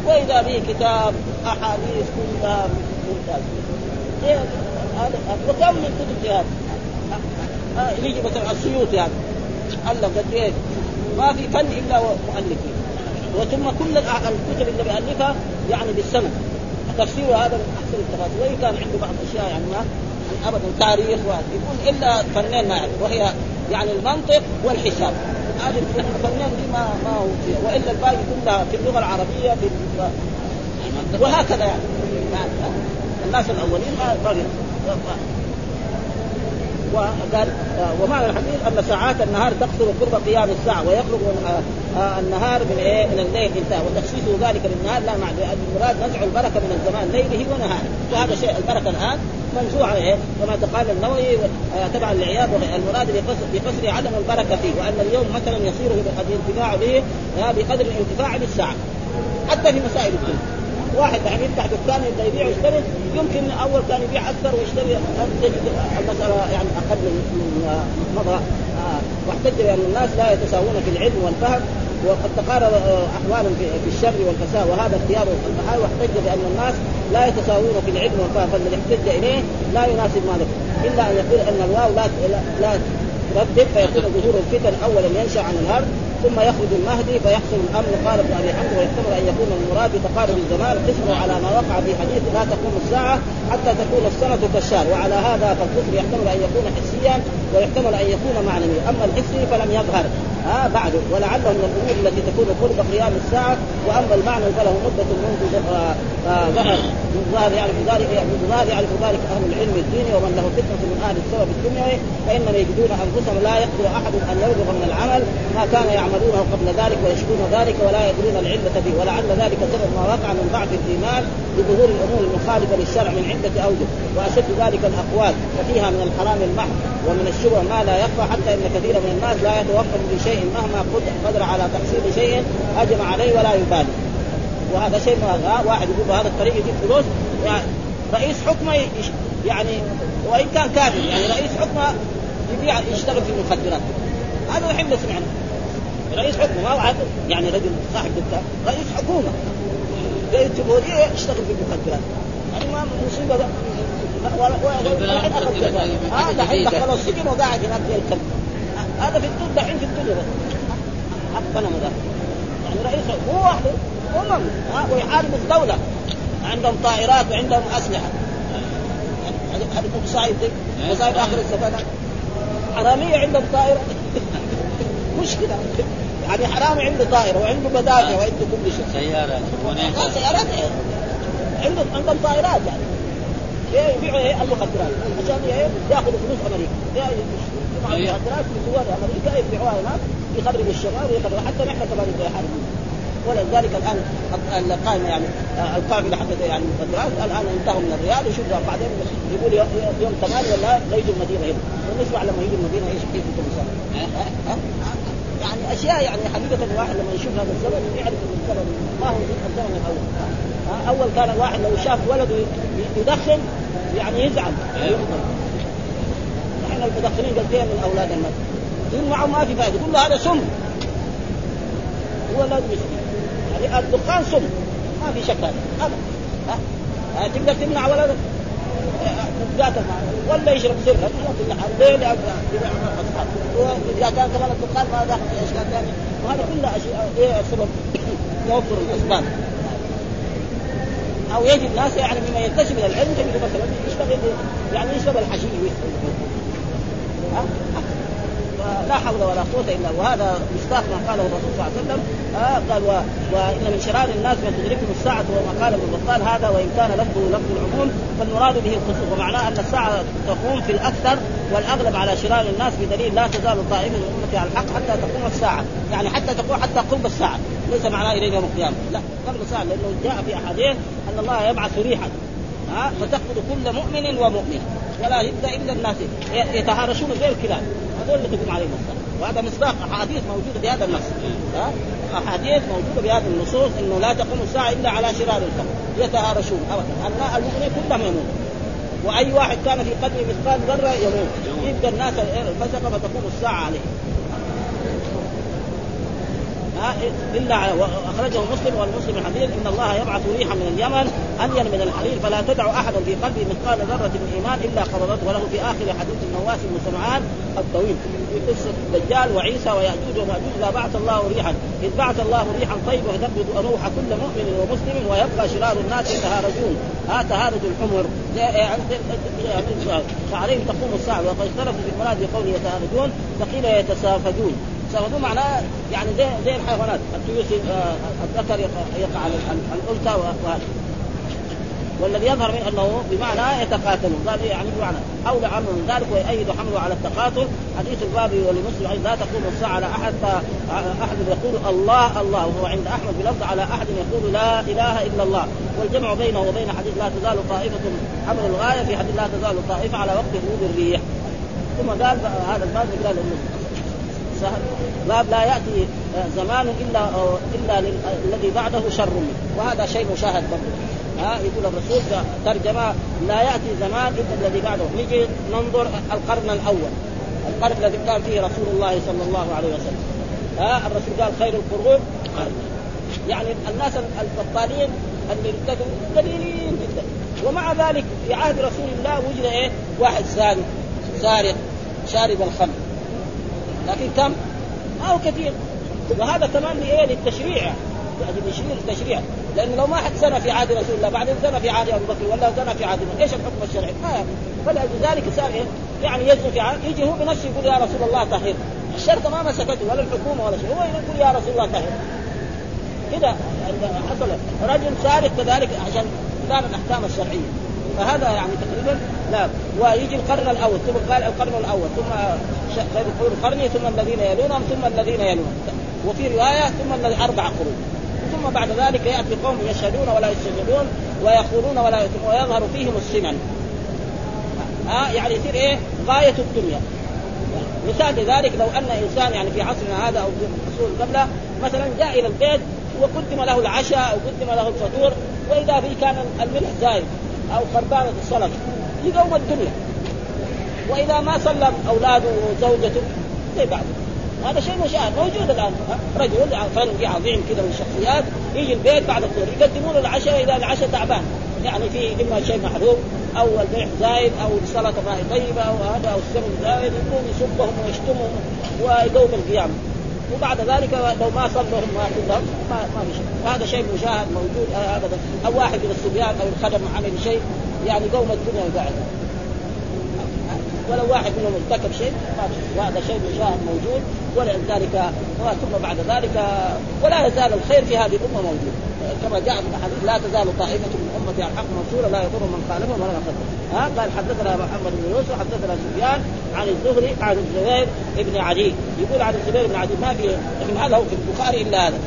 وإذا به كتاب أحاديث كلها ممتاز إيه وكم من كتب هذا يجي مثلا السيوطي هذا الف قد إيه؟ ما في فن إلا مؤلفين وثم كل الكتب اللي بيالفها يعني بالسند. تفسير هذا من أحسن التفاسير. وإن كان عنده بعض الأشياء يعني ما ابدا تاريخ يكون إلا فنين ما يعرف. وهي يعني المنطق والحساب. هذه الفنان دي ما ما هو فيها وإلا الباقي كلها في اللغة العربية في وهكذا يعني, يعني الناس الأولين ما وقال ومعنى الحديث أن ساعات النهار تقصر قرب قيام الساعة ويخرج النهار من إيه؟ من الليل انتهى. وتخصيصه ذلك للنهار لا معنى لأن المراد نزع البركة من الزمان ليله ونهاره وهذا شيء البركة الآن منزوعه إيه؟ كما قال النووي تبعا لعياض المراد بقصر عدم البركة فيه وأن اليوم مثلا يصير الانتفاع به بقدر الانتفاع بالساعة. حتى في مسائل الدنيا واحد يعني يفتح دكان يبدأ يبيع ويشتري يمكن أول كان يبيع أكثر ويشتري المساله يعني أقل من مضى. آه، واحتج بان الناس لا يتساوون في العلم والفهم وقد تقارب آه، احوال في الشر والفساد وهذا اختيار الفقهاء واحتج بان الناس لا يتساوون في العلم والفهم فالذي احتج إليه لا يناسب ما ذكر إلا أن يقول أن الواو لا لا تردد فيكون ظهور الفتن اولا ينشأ عن الهرب ثم يخرج المهدي فيحصل الامر قال ابن أبي حمد ويحتمل أن يكون المراد بتقارب الزمان قسمه على ما وقع في حديث لا تقوم الساعة حتى تكون السنة كالشهر وعلى هذا فالكفر يحتمل أن يكون حسيا ويحتمل أن يكون معنويا. أما الحسي فلم يظهر. ها بعد ولعله من الأمور التي تكون قرب قيام الساعة وأما المعنى فله مدة منذ آه، آه، ظهر. من ظهر يعرف ذلك من ظهر يعرف ذلك أهل العلم الديني ومن له فتنة من أهل السبب الدنيوي فإنما يجدون أنفسهم لا يقدر أحد أن يرزق من العمل. ما كان يعملونه قبل ذلك ويشكون ذلك ولا يدرون العلة به. ولعل ذلك سبب ما وقع من ضعف الإيمان بظهور الأمور المخالفة للشرع من عدة أوجه وأشد ذلك الأقوال ففيها من الحرام المحض ومن الشبه ما لا يخفى حتى إن كثيرا من الناس لا يتوقف بشيء مهما قدر على تحصيل شيء أجمع عليه ولا يبالي. وهذا شيء ما واحد يقول بهذا الطريق يجيب فلوس يعني رئيس حكمه يعني وإن كان كافر يعني رئيس حكمه يبيع يشتغل في المخدرات هذا الحين سمعنا رئيس حكومه ما واحد يعني رجل صاحب دكان رئيس حكومة. جاي الجمهوريه يشتغل في المخدرات يعني ما مصيبة ده والحين أخذ آه دحين دخله السجن وقاعد هناك زي الكلب. هذا في الدنيا دحين في الدنيا. بس حقنا ده يعني رئيس هو وحده أمم ها ويحارب الدولة. عندهم طائرات وعندهم أسلحة. هذه مصايب مصايب آخر السفينه حرامية عندهم طائرة. مشكلة. يعني حرامي عنده طائرة وعنده مدافع وعنده كل شيء. سيارات سيارات. عندهم عندهم طائرات يعني. إيه يبيعوا إيه المخدرات. عشان إيه ياخذوا فلوس أمريكا. المخدرات في دول أمريكا يبيعوها هناك يخربوا الشباب ويخربوا حتى نحن كمان يحاربون ولذلك الآن القائمه يعني القافله حقت يعني المخدرات الآن انتهوا من الرياض وشوفوا بعدين يقول يوم ثمانية ولا يجوا المدينة هنا. ونسمع لما يجوا المدينة إيش كيف سنه يعني أشياء يعني حقيقة الواحد لما يشوف هذا الزمن يعرف إن الزمن ما هو الزمن الأول. أول كان الواحد لو شاف ولده يدخن يعني يزعل. نحن المدخنين قد من أولاد الناس. يقول معه ما في فائدة. يقول له هذا سم. هو لازم يسكت يعني الدخان سم. ما في شك هذا. ابدا. تقدر تمنع ولدك ولا يشرب سر؟ لأن واذا كان كمان الدخان ما داخل في ثانية. وهذا كلها أشياء إيه سبب. توفر الاسباب أو يجد ناس يعني مما ينتسب إلى العلم تجد مثلا يشتغل يعني يشرب الحشيش. لا حول ولا قوة إلا وهذا مصداق ما قاله الرسول صلى الله عليه وسلم. آه قال و... وإن من شرار الناس من تدركهم الساعة وما قال ابن بطال هذا وإن كان لفظه لفظ العموم فالمراد به الخصوص ومعناه أن الساعة تقوم في الأكثر والأغلب على شرار الناس بدليل لا تزال طائفه من على الحق حتى تقوم الساعة. يعني حتى تقوم حتى قرب الساعة. ليس معناه إلى يوم القيامة. لا قبل الساعة لأنه جاء في أحاديث أن الله يبعث ريحا. ها؟ فتقتل كل مؤمن ومؤمن ولا يبدأ إلا الناس. يتهارشون زي الكلاب. هذول اللي تقوم عليهم الساعة وهذا مصداق أحاديث موجودة في هذا النص. ها؟ أحاديث موجودة بهذه النصوص إنه لا تقوم الساعة إلا على شرار الخلق يتهارشون. ابدا المؤمنين كلهم يموت وأي واحد كان في قلبه مثقال ذرة يموت. يبدأ الناس الفسق فتقوم الساعة عليه. إلا اخرجه مسلم والمسلم الحديث إن الله يبعث ريحا من اليمن انين من الحرير فلا تدع احدا في قلبه مثقال ذرة من إيمان إلا قبضته وله في آخر حديث النواس بن سمعان الطويل. في قصة الدجال وعيسى ويأجوج ومأجوج لا بعث الله ريحا. إذ بعث الله ريحا طيبة تقبض روح كل مؤمن ومسلم ويبقى شرار الناس يتهارجون ها تهارج الحمر. فعليهم تقوم الساعة. وقد اختلفوا في المراد بقوله يتهارجون فقيل يتسافجون سافجون معناه يعني زي زي الحيوانات. التيوس آه، الذكر يقع على الأنثى وهذا. والذي يظهر من أنه بمعنى يتقاتلون قال يعني بمعنى أو لامر من ذلك ويؤيد حمله على التقاتل. حديث الباب ولمسلم لا تقوم الساعة على أحد أحد يقول الله الله. وهو عند أحمد بلفظ على أحد يقول لا إله إلا الله. والجمع بينه وبين حديث لا تزال طائفة حمل الغاية في حديث لا تزال طائفة على وقت هبوب الريح. ثم قال هذا الباب قال سهل باب لا يأتي زمان إلا إلا الذي بعده شر منه. وهذا شيء مشاهد برضه ها يقول الرسول ترجمة لا يأتي زمان إلا الذي بعده. نجي ننظر القرن الأول. القرن الذي كان فيه رسول الله صلى الله عليه وسلم. ها الرسول قال خير القرون يعني الناس البطالين اللي ارتدوا قليلين جدا. ومع ذلك في عهد رسول الله وجد إيه؟ واحد سارق سارق شارب الخمر. لكن كم؟ ما هو كثير. وهذا كمان لإيه؟ للتشريع. يعني بيشير التشريع. لأنه لو ما حد سنى في عهد رسول الله بعدين سنى في عهد أبو بكر ولا سنى في عهد إيش الحكم الشرعي؟ ما فلذلك صار إيه؟ يعني يزني في عهد يجي هو بنفسه يقول يا رسول الله طهر. الشرطه ما مسكته ولا الحكومة ولا شيء. هو يقول يا رسول الله طهر. كذا حصل. رجل سارق كذلك عشان كان الأحكام الشرعية. فهذا يعني تقريبا لا. ويجي القرن الأول ثم قال القرن الأول ثم القرون قرني ثم الذين يلونهم ثم الذين يلونهم. وفي رواية ثم أربع قرون. ثم بعد ذلك يأتي قوم يشهدون ولا يستشهدون ويقولون ولا يتمون ويظهر فيهم السمن ها يعني يصير إيه؟ غاية الدنيا. مثال لذلك لو أن إنسان يعني في عصرنا هذا أو في العصور قبله مثلا جاء إلى البيت وقدم له العشاء أو قدم له الفطور وإذا به كان الملح زايد. أو خربانه السلطه يقوم الدنيا. وإذا ما صلى أولاده وزوجته زي بعض. هذا شيء مشاهد موجود الآن. رجل فنجي عظيم كذا من الشخصيات يجي البيت بعد الظهر يقدموا له العشاء إذا العشاء تعبان. يعني في إما شيء محروق أو الملح زايد أو السلطه ما طيبة أو هذا أو السمن زايد يقوم يسبهم ويشتمهم ويقوم القيام وبعد ذلك لو ما صلوا ما كلهم ما ما في شيء. وهذا شيء مشاهد موجود ابدا. أو واحد من الصبيان أو الخدم عمل شيء يعني قوم الدنيا وقاعد ولو واحد منهم ارتكب شيء وهذا شيء مشاهد موجود. ولذلك ثم بعد ذلك ولا يزال الخير في هذه الأمة موجود. كما جاء في الحديث لا تزال طائفة من أمتي على الحق منصوره لا يضر من خالفهم ولا من ها؟ قال حدثنا محمد بن يوسف حدثنا سفيان عن الزهري عن الزبير بن عدي. يقول عن الزبير بن عدي ما في لكن هذا هو في البخاري إلا هذا.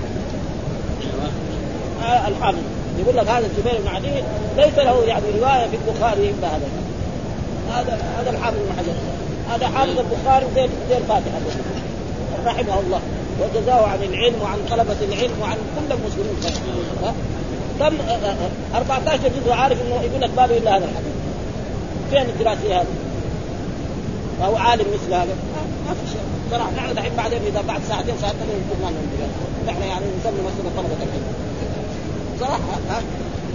الحافظ. يقول لك هذا الزبير بن عدي ليس له يعني رواية في البخاري إلا هذا. هذا هذا الحافظ بن حجر. هذا حافظ البخاري زي زي الفاتحة. رحمه الله. وجزاه عن العلم وعن طلبة العلم وعن كل المسلمين. كم 14 جزء عارف إنه يقول لك باب إلا هذا الحديث. فين الدراسة هذه؟ وهو عالم مثل هذا. ما في شيء. صراحة نحن دحين بعدين إذا بعد ساعتين ساعتين نقول ما نحن يعني نسمي مسجد طلبة العلم. صراحة ها؟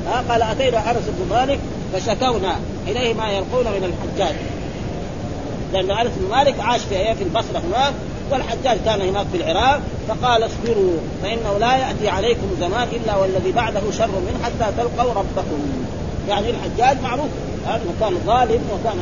ها؟ قال أتينا أنس بن مالك فشكونا إليه ما يلقون من الحجاج. لأن أنس بن مالك عاش في في البصرة هناك والحجاج كان هناك في العراق فقال اصبروا فإنه لا يأتي عليكم زمان إلا والذي بعده شر منه حتى تلقوا ربكم. يعني الحجاج معروف. انه كان ظالم وكان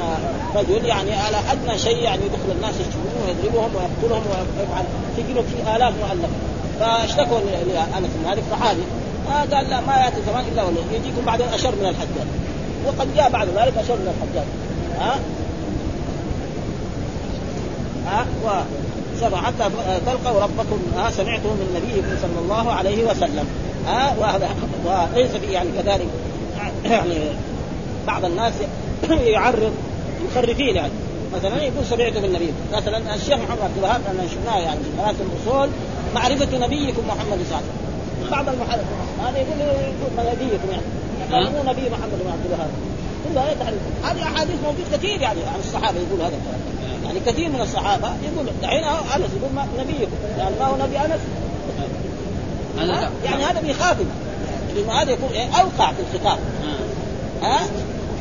رجل يعني على أدنى شيء يعني يدخل الناس يشتمون ويضربهم ويقتلهم ويفعل تجي في الاف مؤلفه فاشتكوا لأنس بن مالك صحابي آه قال لا ما يأتي زمان إلا والله يجيكم بعدين أشر من الحجاج. وقد جاء بعد ذلك أشر من الحجاج. ها ها و حتى تلقوا ربكم ها سمعته من نبيكم صلى الله عليه وسلم. ها وهذا وليس يعني كذلك؟ يعني بعض الناس يعرض مخرفين يعني. مثلا يقول سمعت من النبي. مثلا الشيخ محمد عبد الوهاب أنا شفناه يعني في دراسه الاصول معرفة نبيكم محمد صلى الله عليه وسلم. بعض المحرف هذا يقول يقول نبيكم يعني. مو نبي محمد بن عبد الوهاب. كلها تحريف هذه أحاديث موجود كثير يعني عن الصحابة يقول هذا الكلام. يعني كثير من الصحابة يقول دحين أنس يقول ما نبيكم. يعني ما هو نبي أنس. يعني هذا بيخاطب لأنه هذا يكون إيه أوقع في الخطاب. ها؟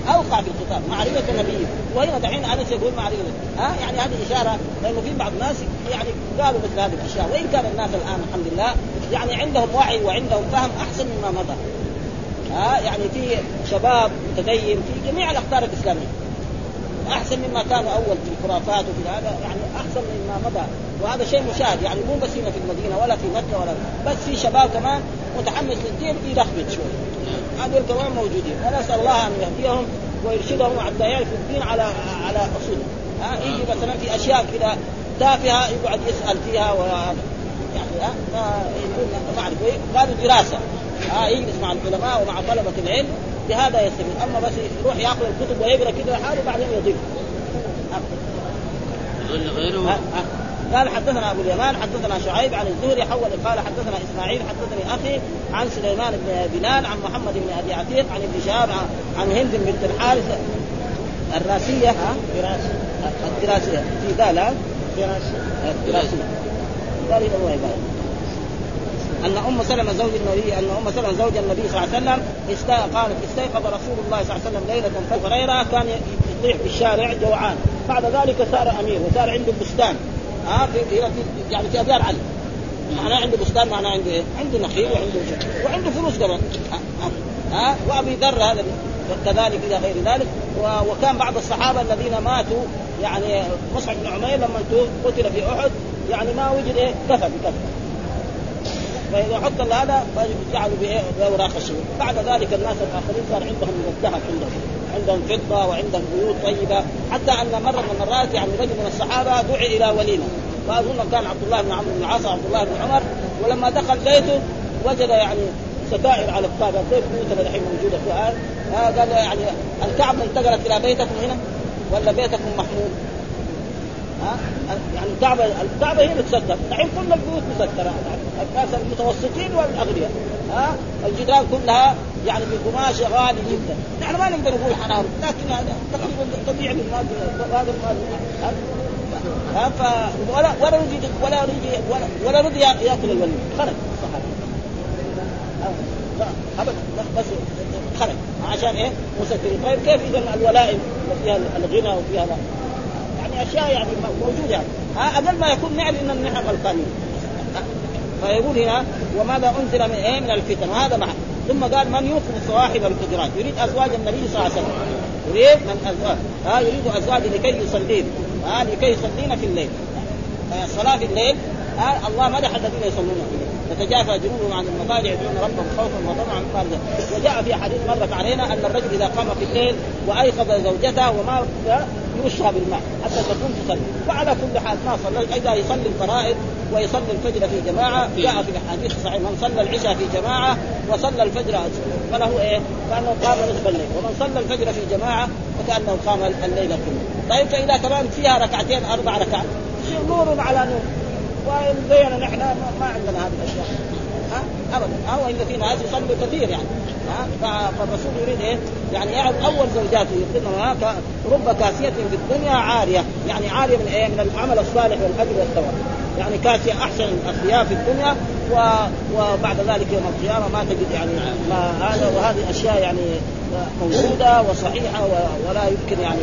أوقع في الخطاب معرفة نبيه وهنا دحين انس يقول معرفة ها؟ يعني هذه إشارة لأنه في بعض الناس يعني قالوا مثل هذه الأشياء. وإن كان الناس الآن الحمد لله يعني عندهم وعي وعندهم فهم أحسن مما مضى. ها؟ يعني في شباب متدين في جميع الأقطار الإسلامية. أحسن مما كانوا أول في الخرافات وفي هذا يعني أحسن مما مضى. وهذا شيء مشاهد يعني مو بس هنا في المدينة ولا في مكة ولا بس في شباب كمان متحمس للدين يلخبط شوي. هذول كمان موجودين. ونسال الله أن يهديهم ويرشدهم حتى يعرفوا الدين على على اصوله ها يجي مثلا في أشياء كذا تافهة يقعد يسأل فيها و يعني ها ما أعرف قالوا دراسة. ها يجلس مع العلماء ومع طلبة العلم بهذا يستفيد. أما بس يروح يأخذ الكتب ويقرأ كذا لحاله بعدين يضيف. غيره. قال حدثنا أبو اليمان حدثنا شعيب عن الزهري حول قال حدثنا إسماعيل حدثني أخي عن سليمان بن بلال عن محمد بن أبي عتيق عن ابن شهاب عن هند بنت الحارث. الراسية ها؟ الدراسية. في دال يبارك. أن أم سلمة زوج النبي أن أم سلمة زوج النبي صلى الله عليه وسلم. قالت استيقظ رسول الله صلى الله عليه وسلم ليلة فهريره كان يطيح في الشارع جوعان. بعد ذلك صار أمير وصار عنده بستان. ها في في يعني في أبيار علي معناه عنده بستان معناه عنده إيه؟ عنده نخيل وعنده وعنده فلوس كمان. ها وأبي ذر هذا كذلك إلى غير ذلك. وكان بعض الصحابة الذين ماتوا يعني مصعب بن عمير لما قتل في أحد يعني ما وجد إيه؟ كفى بكفى فإذا حط هذا جعلوا بأوراق الشهور بعد ذلك الناس الآخرين صار عندهم من الذهب عندهم عندهم فضة وعندهم بيوت طيبة. حتى أن مرة من المرات يعني رجل من الصحابة دعي إلى وليمة. واظن كان عبد الله بن عمرو بن العاص عبد الله بن عمر. ولما دخل بيته وجد يعني ستائر على الباب كيف بيوتنا الحين موجودة؟ الان آه قال يعني الكعبة انتقلت إلى بيتكم هنا ولا بيتكم محمود؟ ها يعني الكعبة الكعبة هي اللي تسكر. الحين كل البيوت مسكرة. الناس المتوسطين والأغنياء. ها؟ الجدران كلها يعني بقماش غالي جدا. نحن ما نقدر نقول حرام لكن هذا تقريبا طبيعي المال هذا ها؟ ف ولا ولا رضي ولا رضي ولا, ولا رضي يأكل الولي خرج. الصحابه ابدا. بس خرج. عشان إيه؟ مسكرين طيب كيف اذا الولائم وفيها الغنى وفيها. يعني أشياء يعني موجودة. يعني أقل ما يكون نعلم إن نحن غلطانين فيقول هنا وماذا أنزل من إيه من الفتن؟ وهذا معنى. ثم قال من يوقظ صواحب الحجرات؟ يريد أزواج النبي صلى الله عليه وسلم. يريد من ازواج ها يريد أزواج لكي يصلين. ها لكي يصلين في الليل. الصلاه في الليل. ها الله مدح الذين يصلون في الليل. تتجافى جنوبهم عن المضاجع يدعون ربهم خوفا وطمعا قال وجاء في حديث مرت علينا أن الرجل إذا قام في الليل وأيقظ زوجته وما يرشها بالماء حتى تكون تصلي. وعلى كل حال ما صلى إذا يصلي الفرائض ويصلي الفجر في جماعة جاء في الاحاديث الصحيحه من صلى العشاء في جماعة وصلى الفجر فله إيه؟ كانه قام نصف الليل ومن صلى الفجر في جماعة فكأنه قام الليل كله طيب فإذا كمان فيها ركعتين أربع ركعات نور على نور وإن زينا نحن ما عندنا هذه الأشياء ها ابدا ها والا في ناس يصلوا كثير يعني ها فالرسول يريد إيه؟ يعني يعرف أول زوجاته يقولون رب كاسية في الدنيا عارية، يعني عارية من إيه؟ من العمل الصالح والأجر والثواب. يعني كاسيه أحسن الاثياب في الدنيا و... وبعد ذلك يوم القيامة ما تجد يعني ما هذا وهذه أشياء يعني موجودة وصحيحة و... ولا يمكن يعني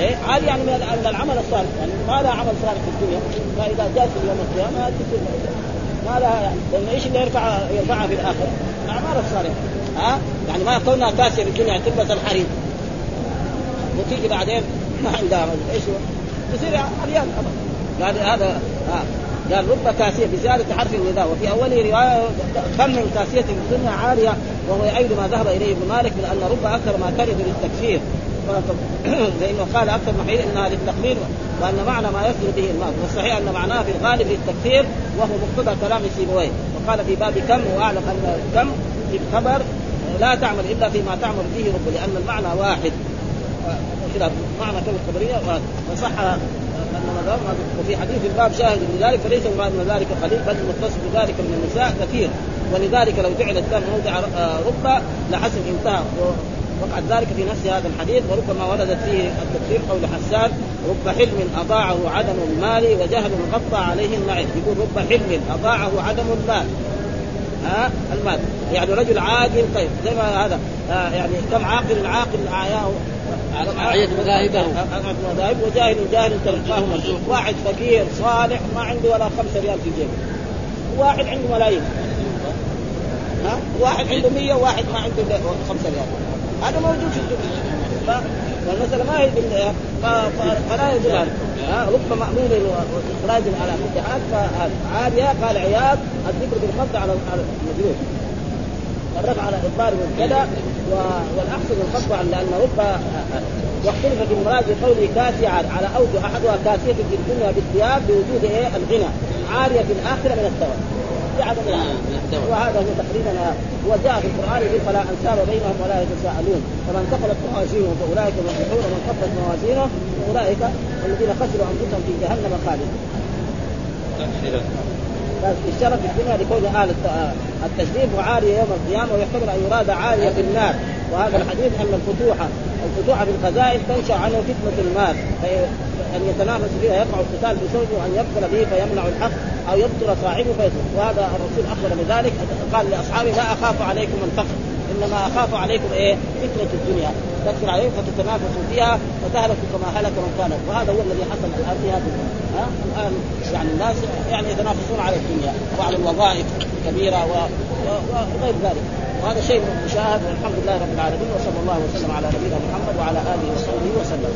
إيه؟ عالي يعني من العمل الصالح يعني ما لها عمل صالح في الدنيا. فاذا جاءت في يوم القيامة ما لها يعني لأن إيش اللي يرفع يرفعها في الآخرة؟ الأعمال الصالحة. ها؟ يعني ما كونها كاسية في الدنيا تلبس الحرير. وتيجي بعدين ما عندها إيش تصير عريان قال هذا ها قال رب كاسية بزياده حرف النداء. وفي اول رواية كم من كاسية في الدنيا عاليه وهو يؤيد ما ذهب إليه ابن مالك من أن رب أكثر ما ترد للتكفير لأنه قال أكثر محيل إنها للتقرير وأن معنى ما يصدر به الماء والصحيح أن معناه في الغالب للتكفير وهو مقتضى كلام سيبويه. وقال في باب كم وأعلم أن كم في الخبر لا تعمل إلا فيما تعمل فيه رب لأن المعنى واحد. كذا معنى كم الخبريه وصح أن وفي حديث الباب شاهد لذلك فليس المراد من ذلك قليل بل المتصف بذلك من النساء كثير. ولذلك لو جعل الدم موضع ربا لحسن انتهى وقعت ذلك في نفس هذا الحديث وربما وردت فيه التفسير قول حسان رب حلم أضاعه عدم المال وجهل غطى عليه النعيم. يقول رب حلم أضاعه عدم المال. ها المال. يعني رجل عاقل طيب زي ما هذا آه يعني كم عاقل عاقل أعياه مذاهبه. مذاهب وجاهل جاهل تلقاه مرزوق واحد فقير صالح ما عنده ولا خمسة ريال في جيبه. واحد عنده ملايين. ها؟ واحد عنده 100 وواحد ما عنده خمسة ريال. هذا موجود في الدنيا. والمسألة ما هي فلا يدل ها؟ رب مأمون وإخراج على فتحات فعالية قال عياض الذكر بالخط على المجرور الرفع على إضمار مبتدأ والأحسن الخط لأن رب واختلف في المراد بقوله كاسية على أوجه أحدها كاسية في الدنيا بالثياب بوجود إيه؟ الغنى. عارية في الآخرة من الثواب. بعدم وهذا هو تقريبا وجاء في القرآن فلا أنساب بينهم ولا يتساءلون. فمن ثقلت موازينه فأولئك المفلحون ومن خفت موازينه فأولئك الذين خسروا أنفسهم في جهنم خالدون. اشترك في الدنيا لكون أهل التشريف وعاليه يوم القيامة ويحتمل أن يراد عالية في النار. وهذا الحديث أن الفتوح الفتوح في الخزائن تنشأ عنه فتنة المال. ان يتنافس فيها يقع القتال بسببه وان يبطل به فيمنع الحق أو يبطل صاحبه. فيترك وهذا الرسول أخبر بذلك. قال لأصحابه لا أخاف عليكم الفقر. إنما أخاف عليكم إيه؟ فتنة الدنيا. تكثر عليكم فتتنافسوا فيها فتهلكوا كما هلك من كان. وهذا هو الذي حصل الآن في هذه ها؟ الآن يعني الناس يعني يتنافسون على الدنيا. وعلى الوظائف الكبيرة وغير ذلك. وهذا شيء مشاهد والحمد لله رب العالمين. وصلى الله وسلم على نبينا محمد وعلى آله وصحبه وسلم.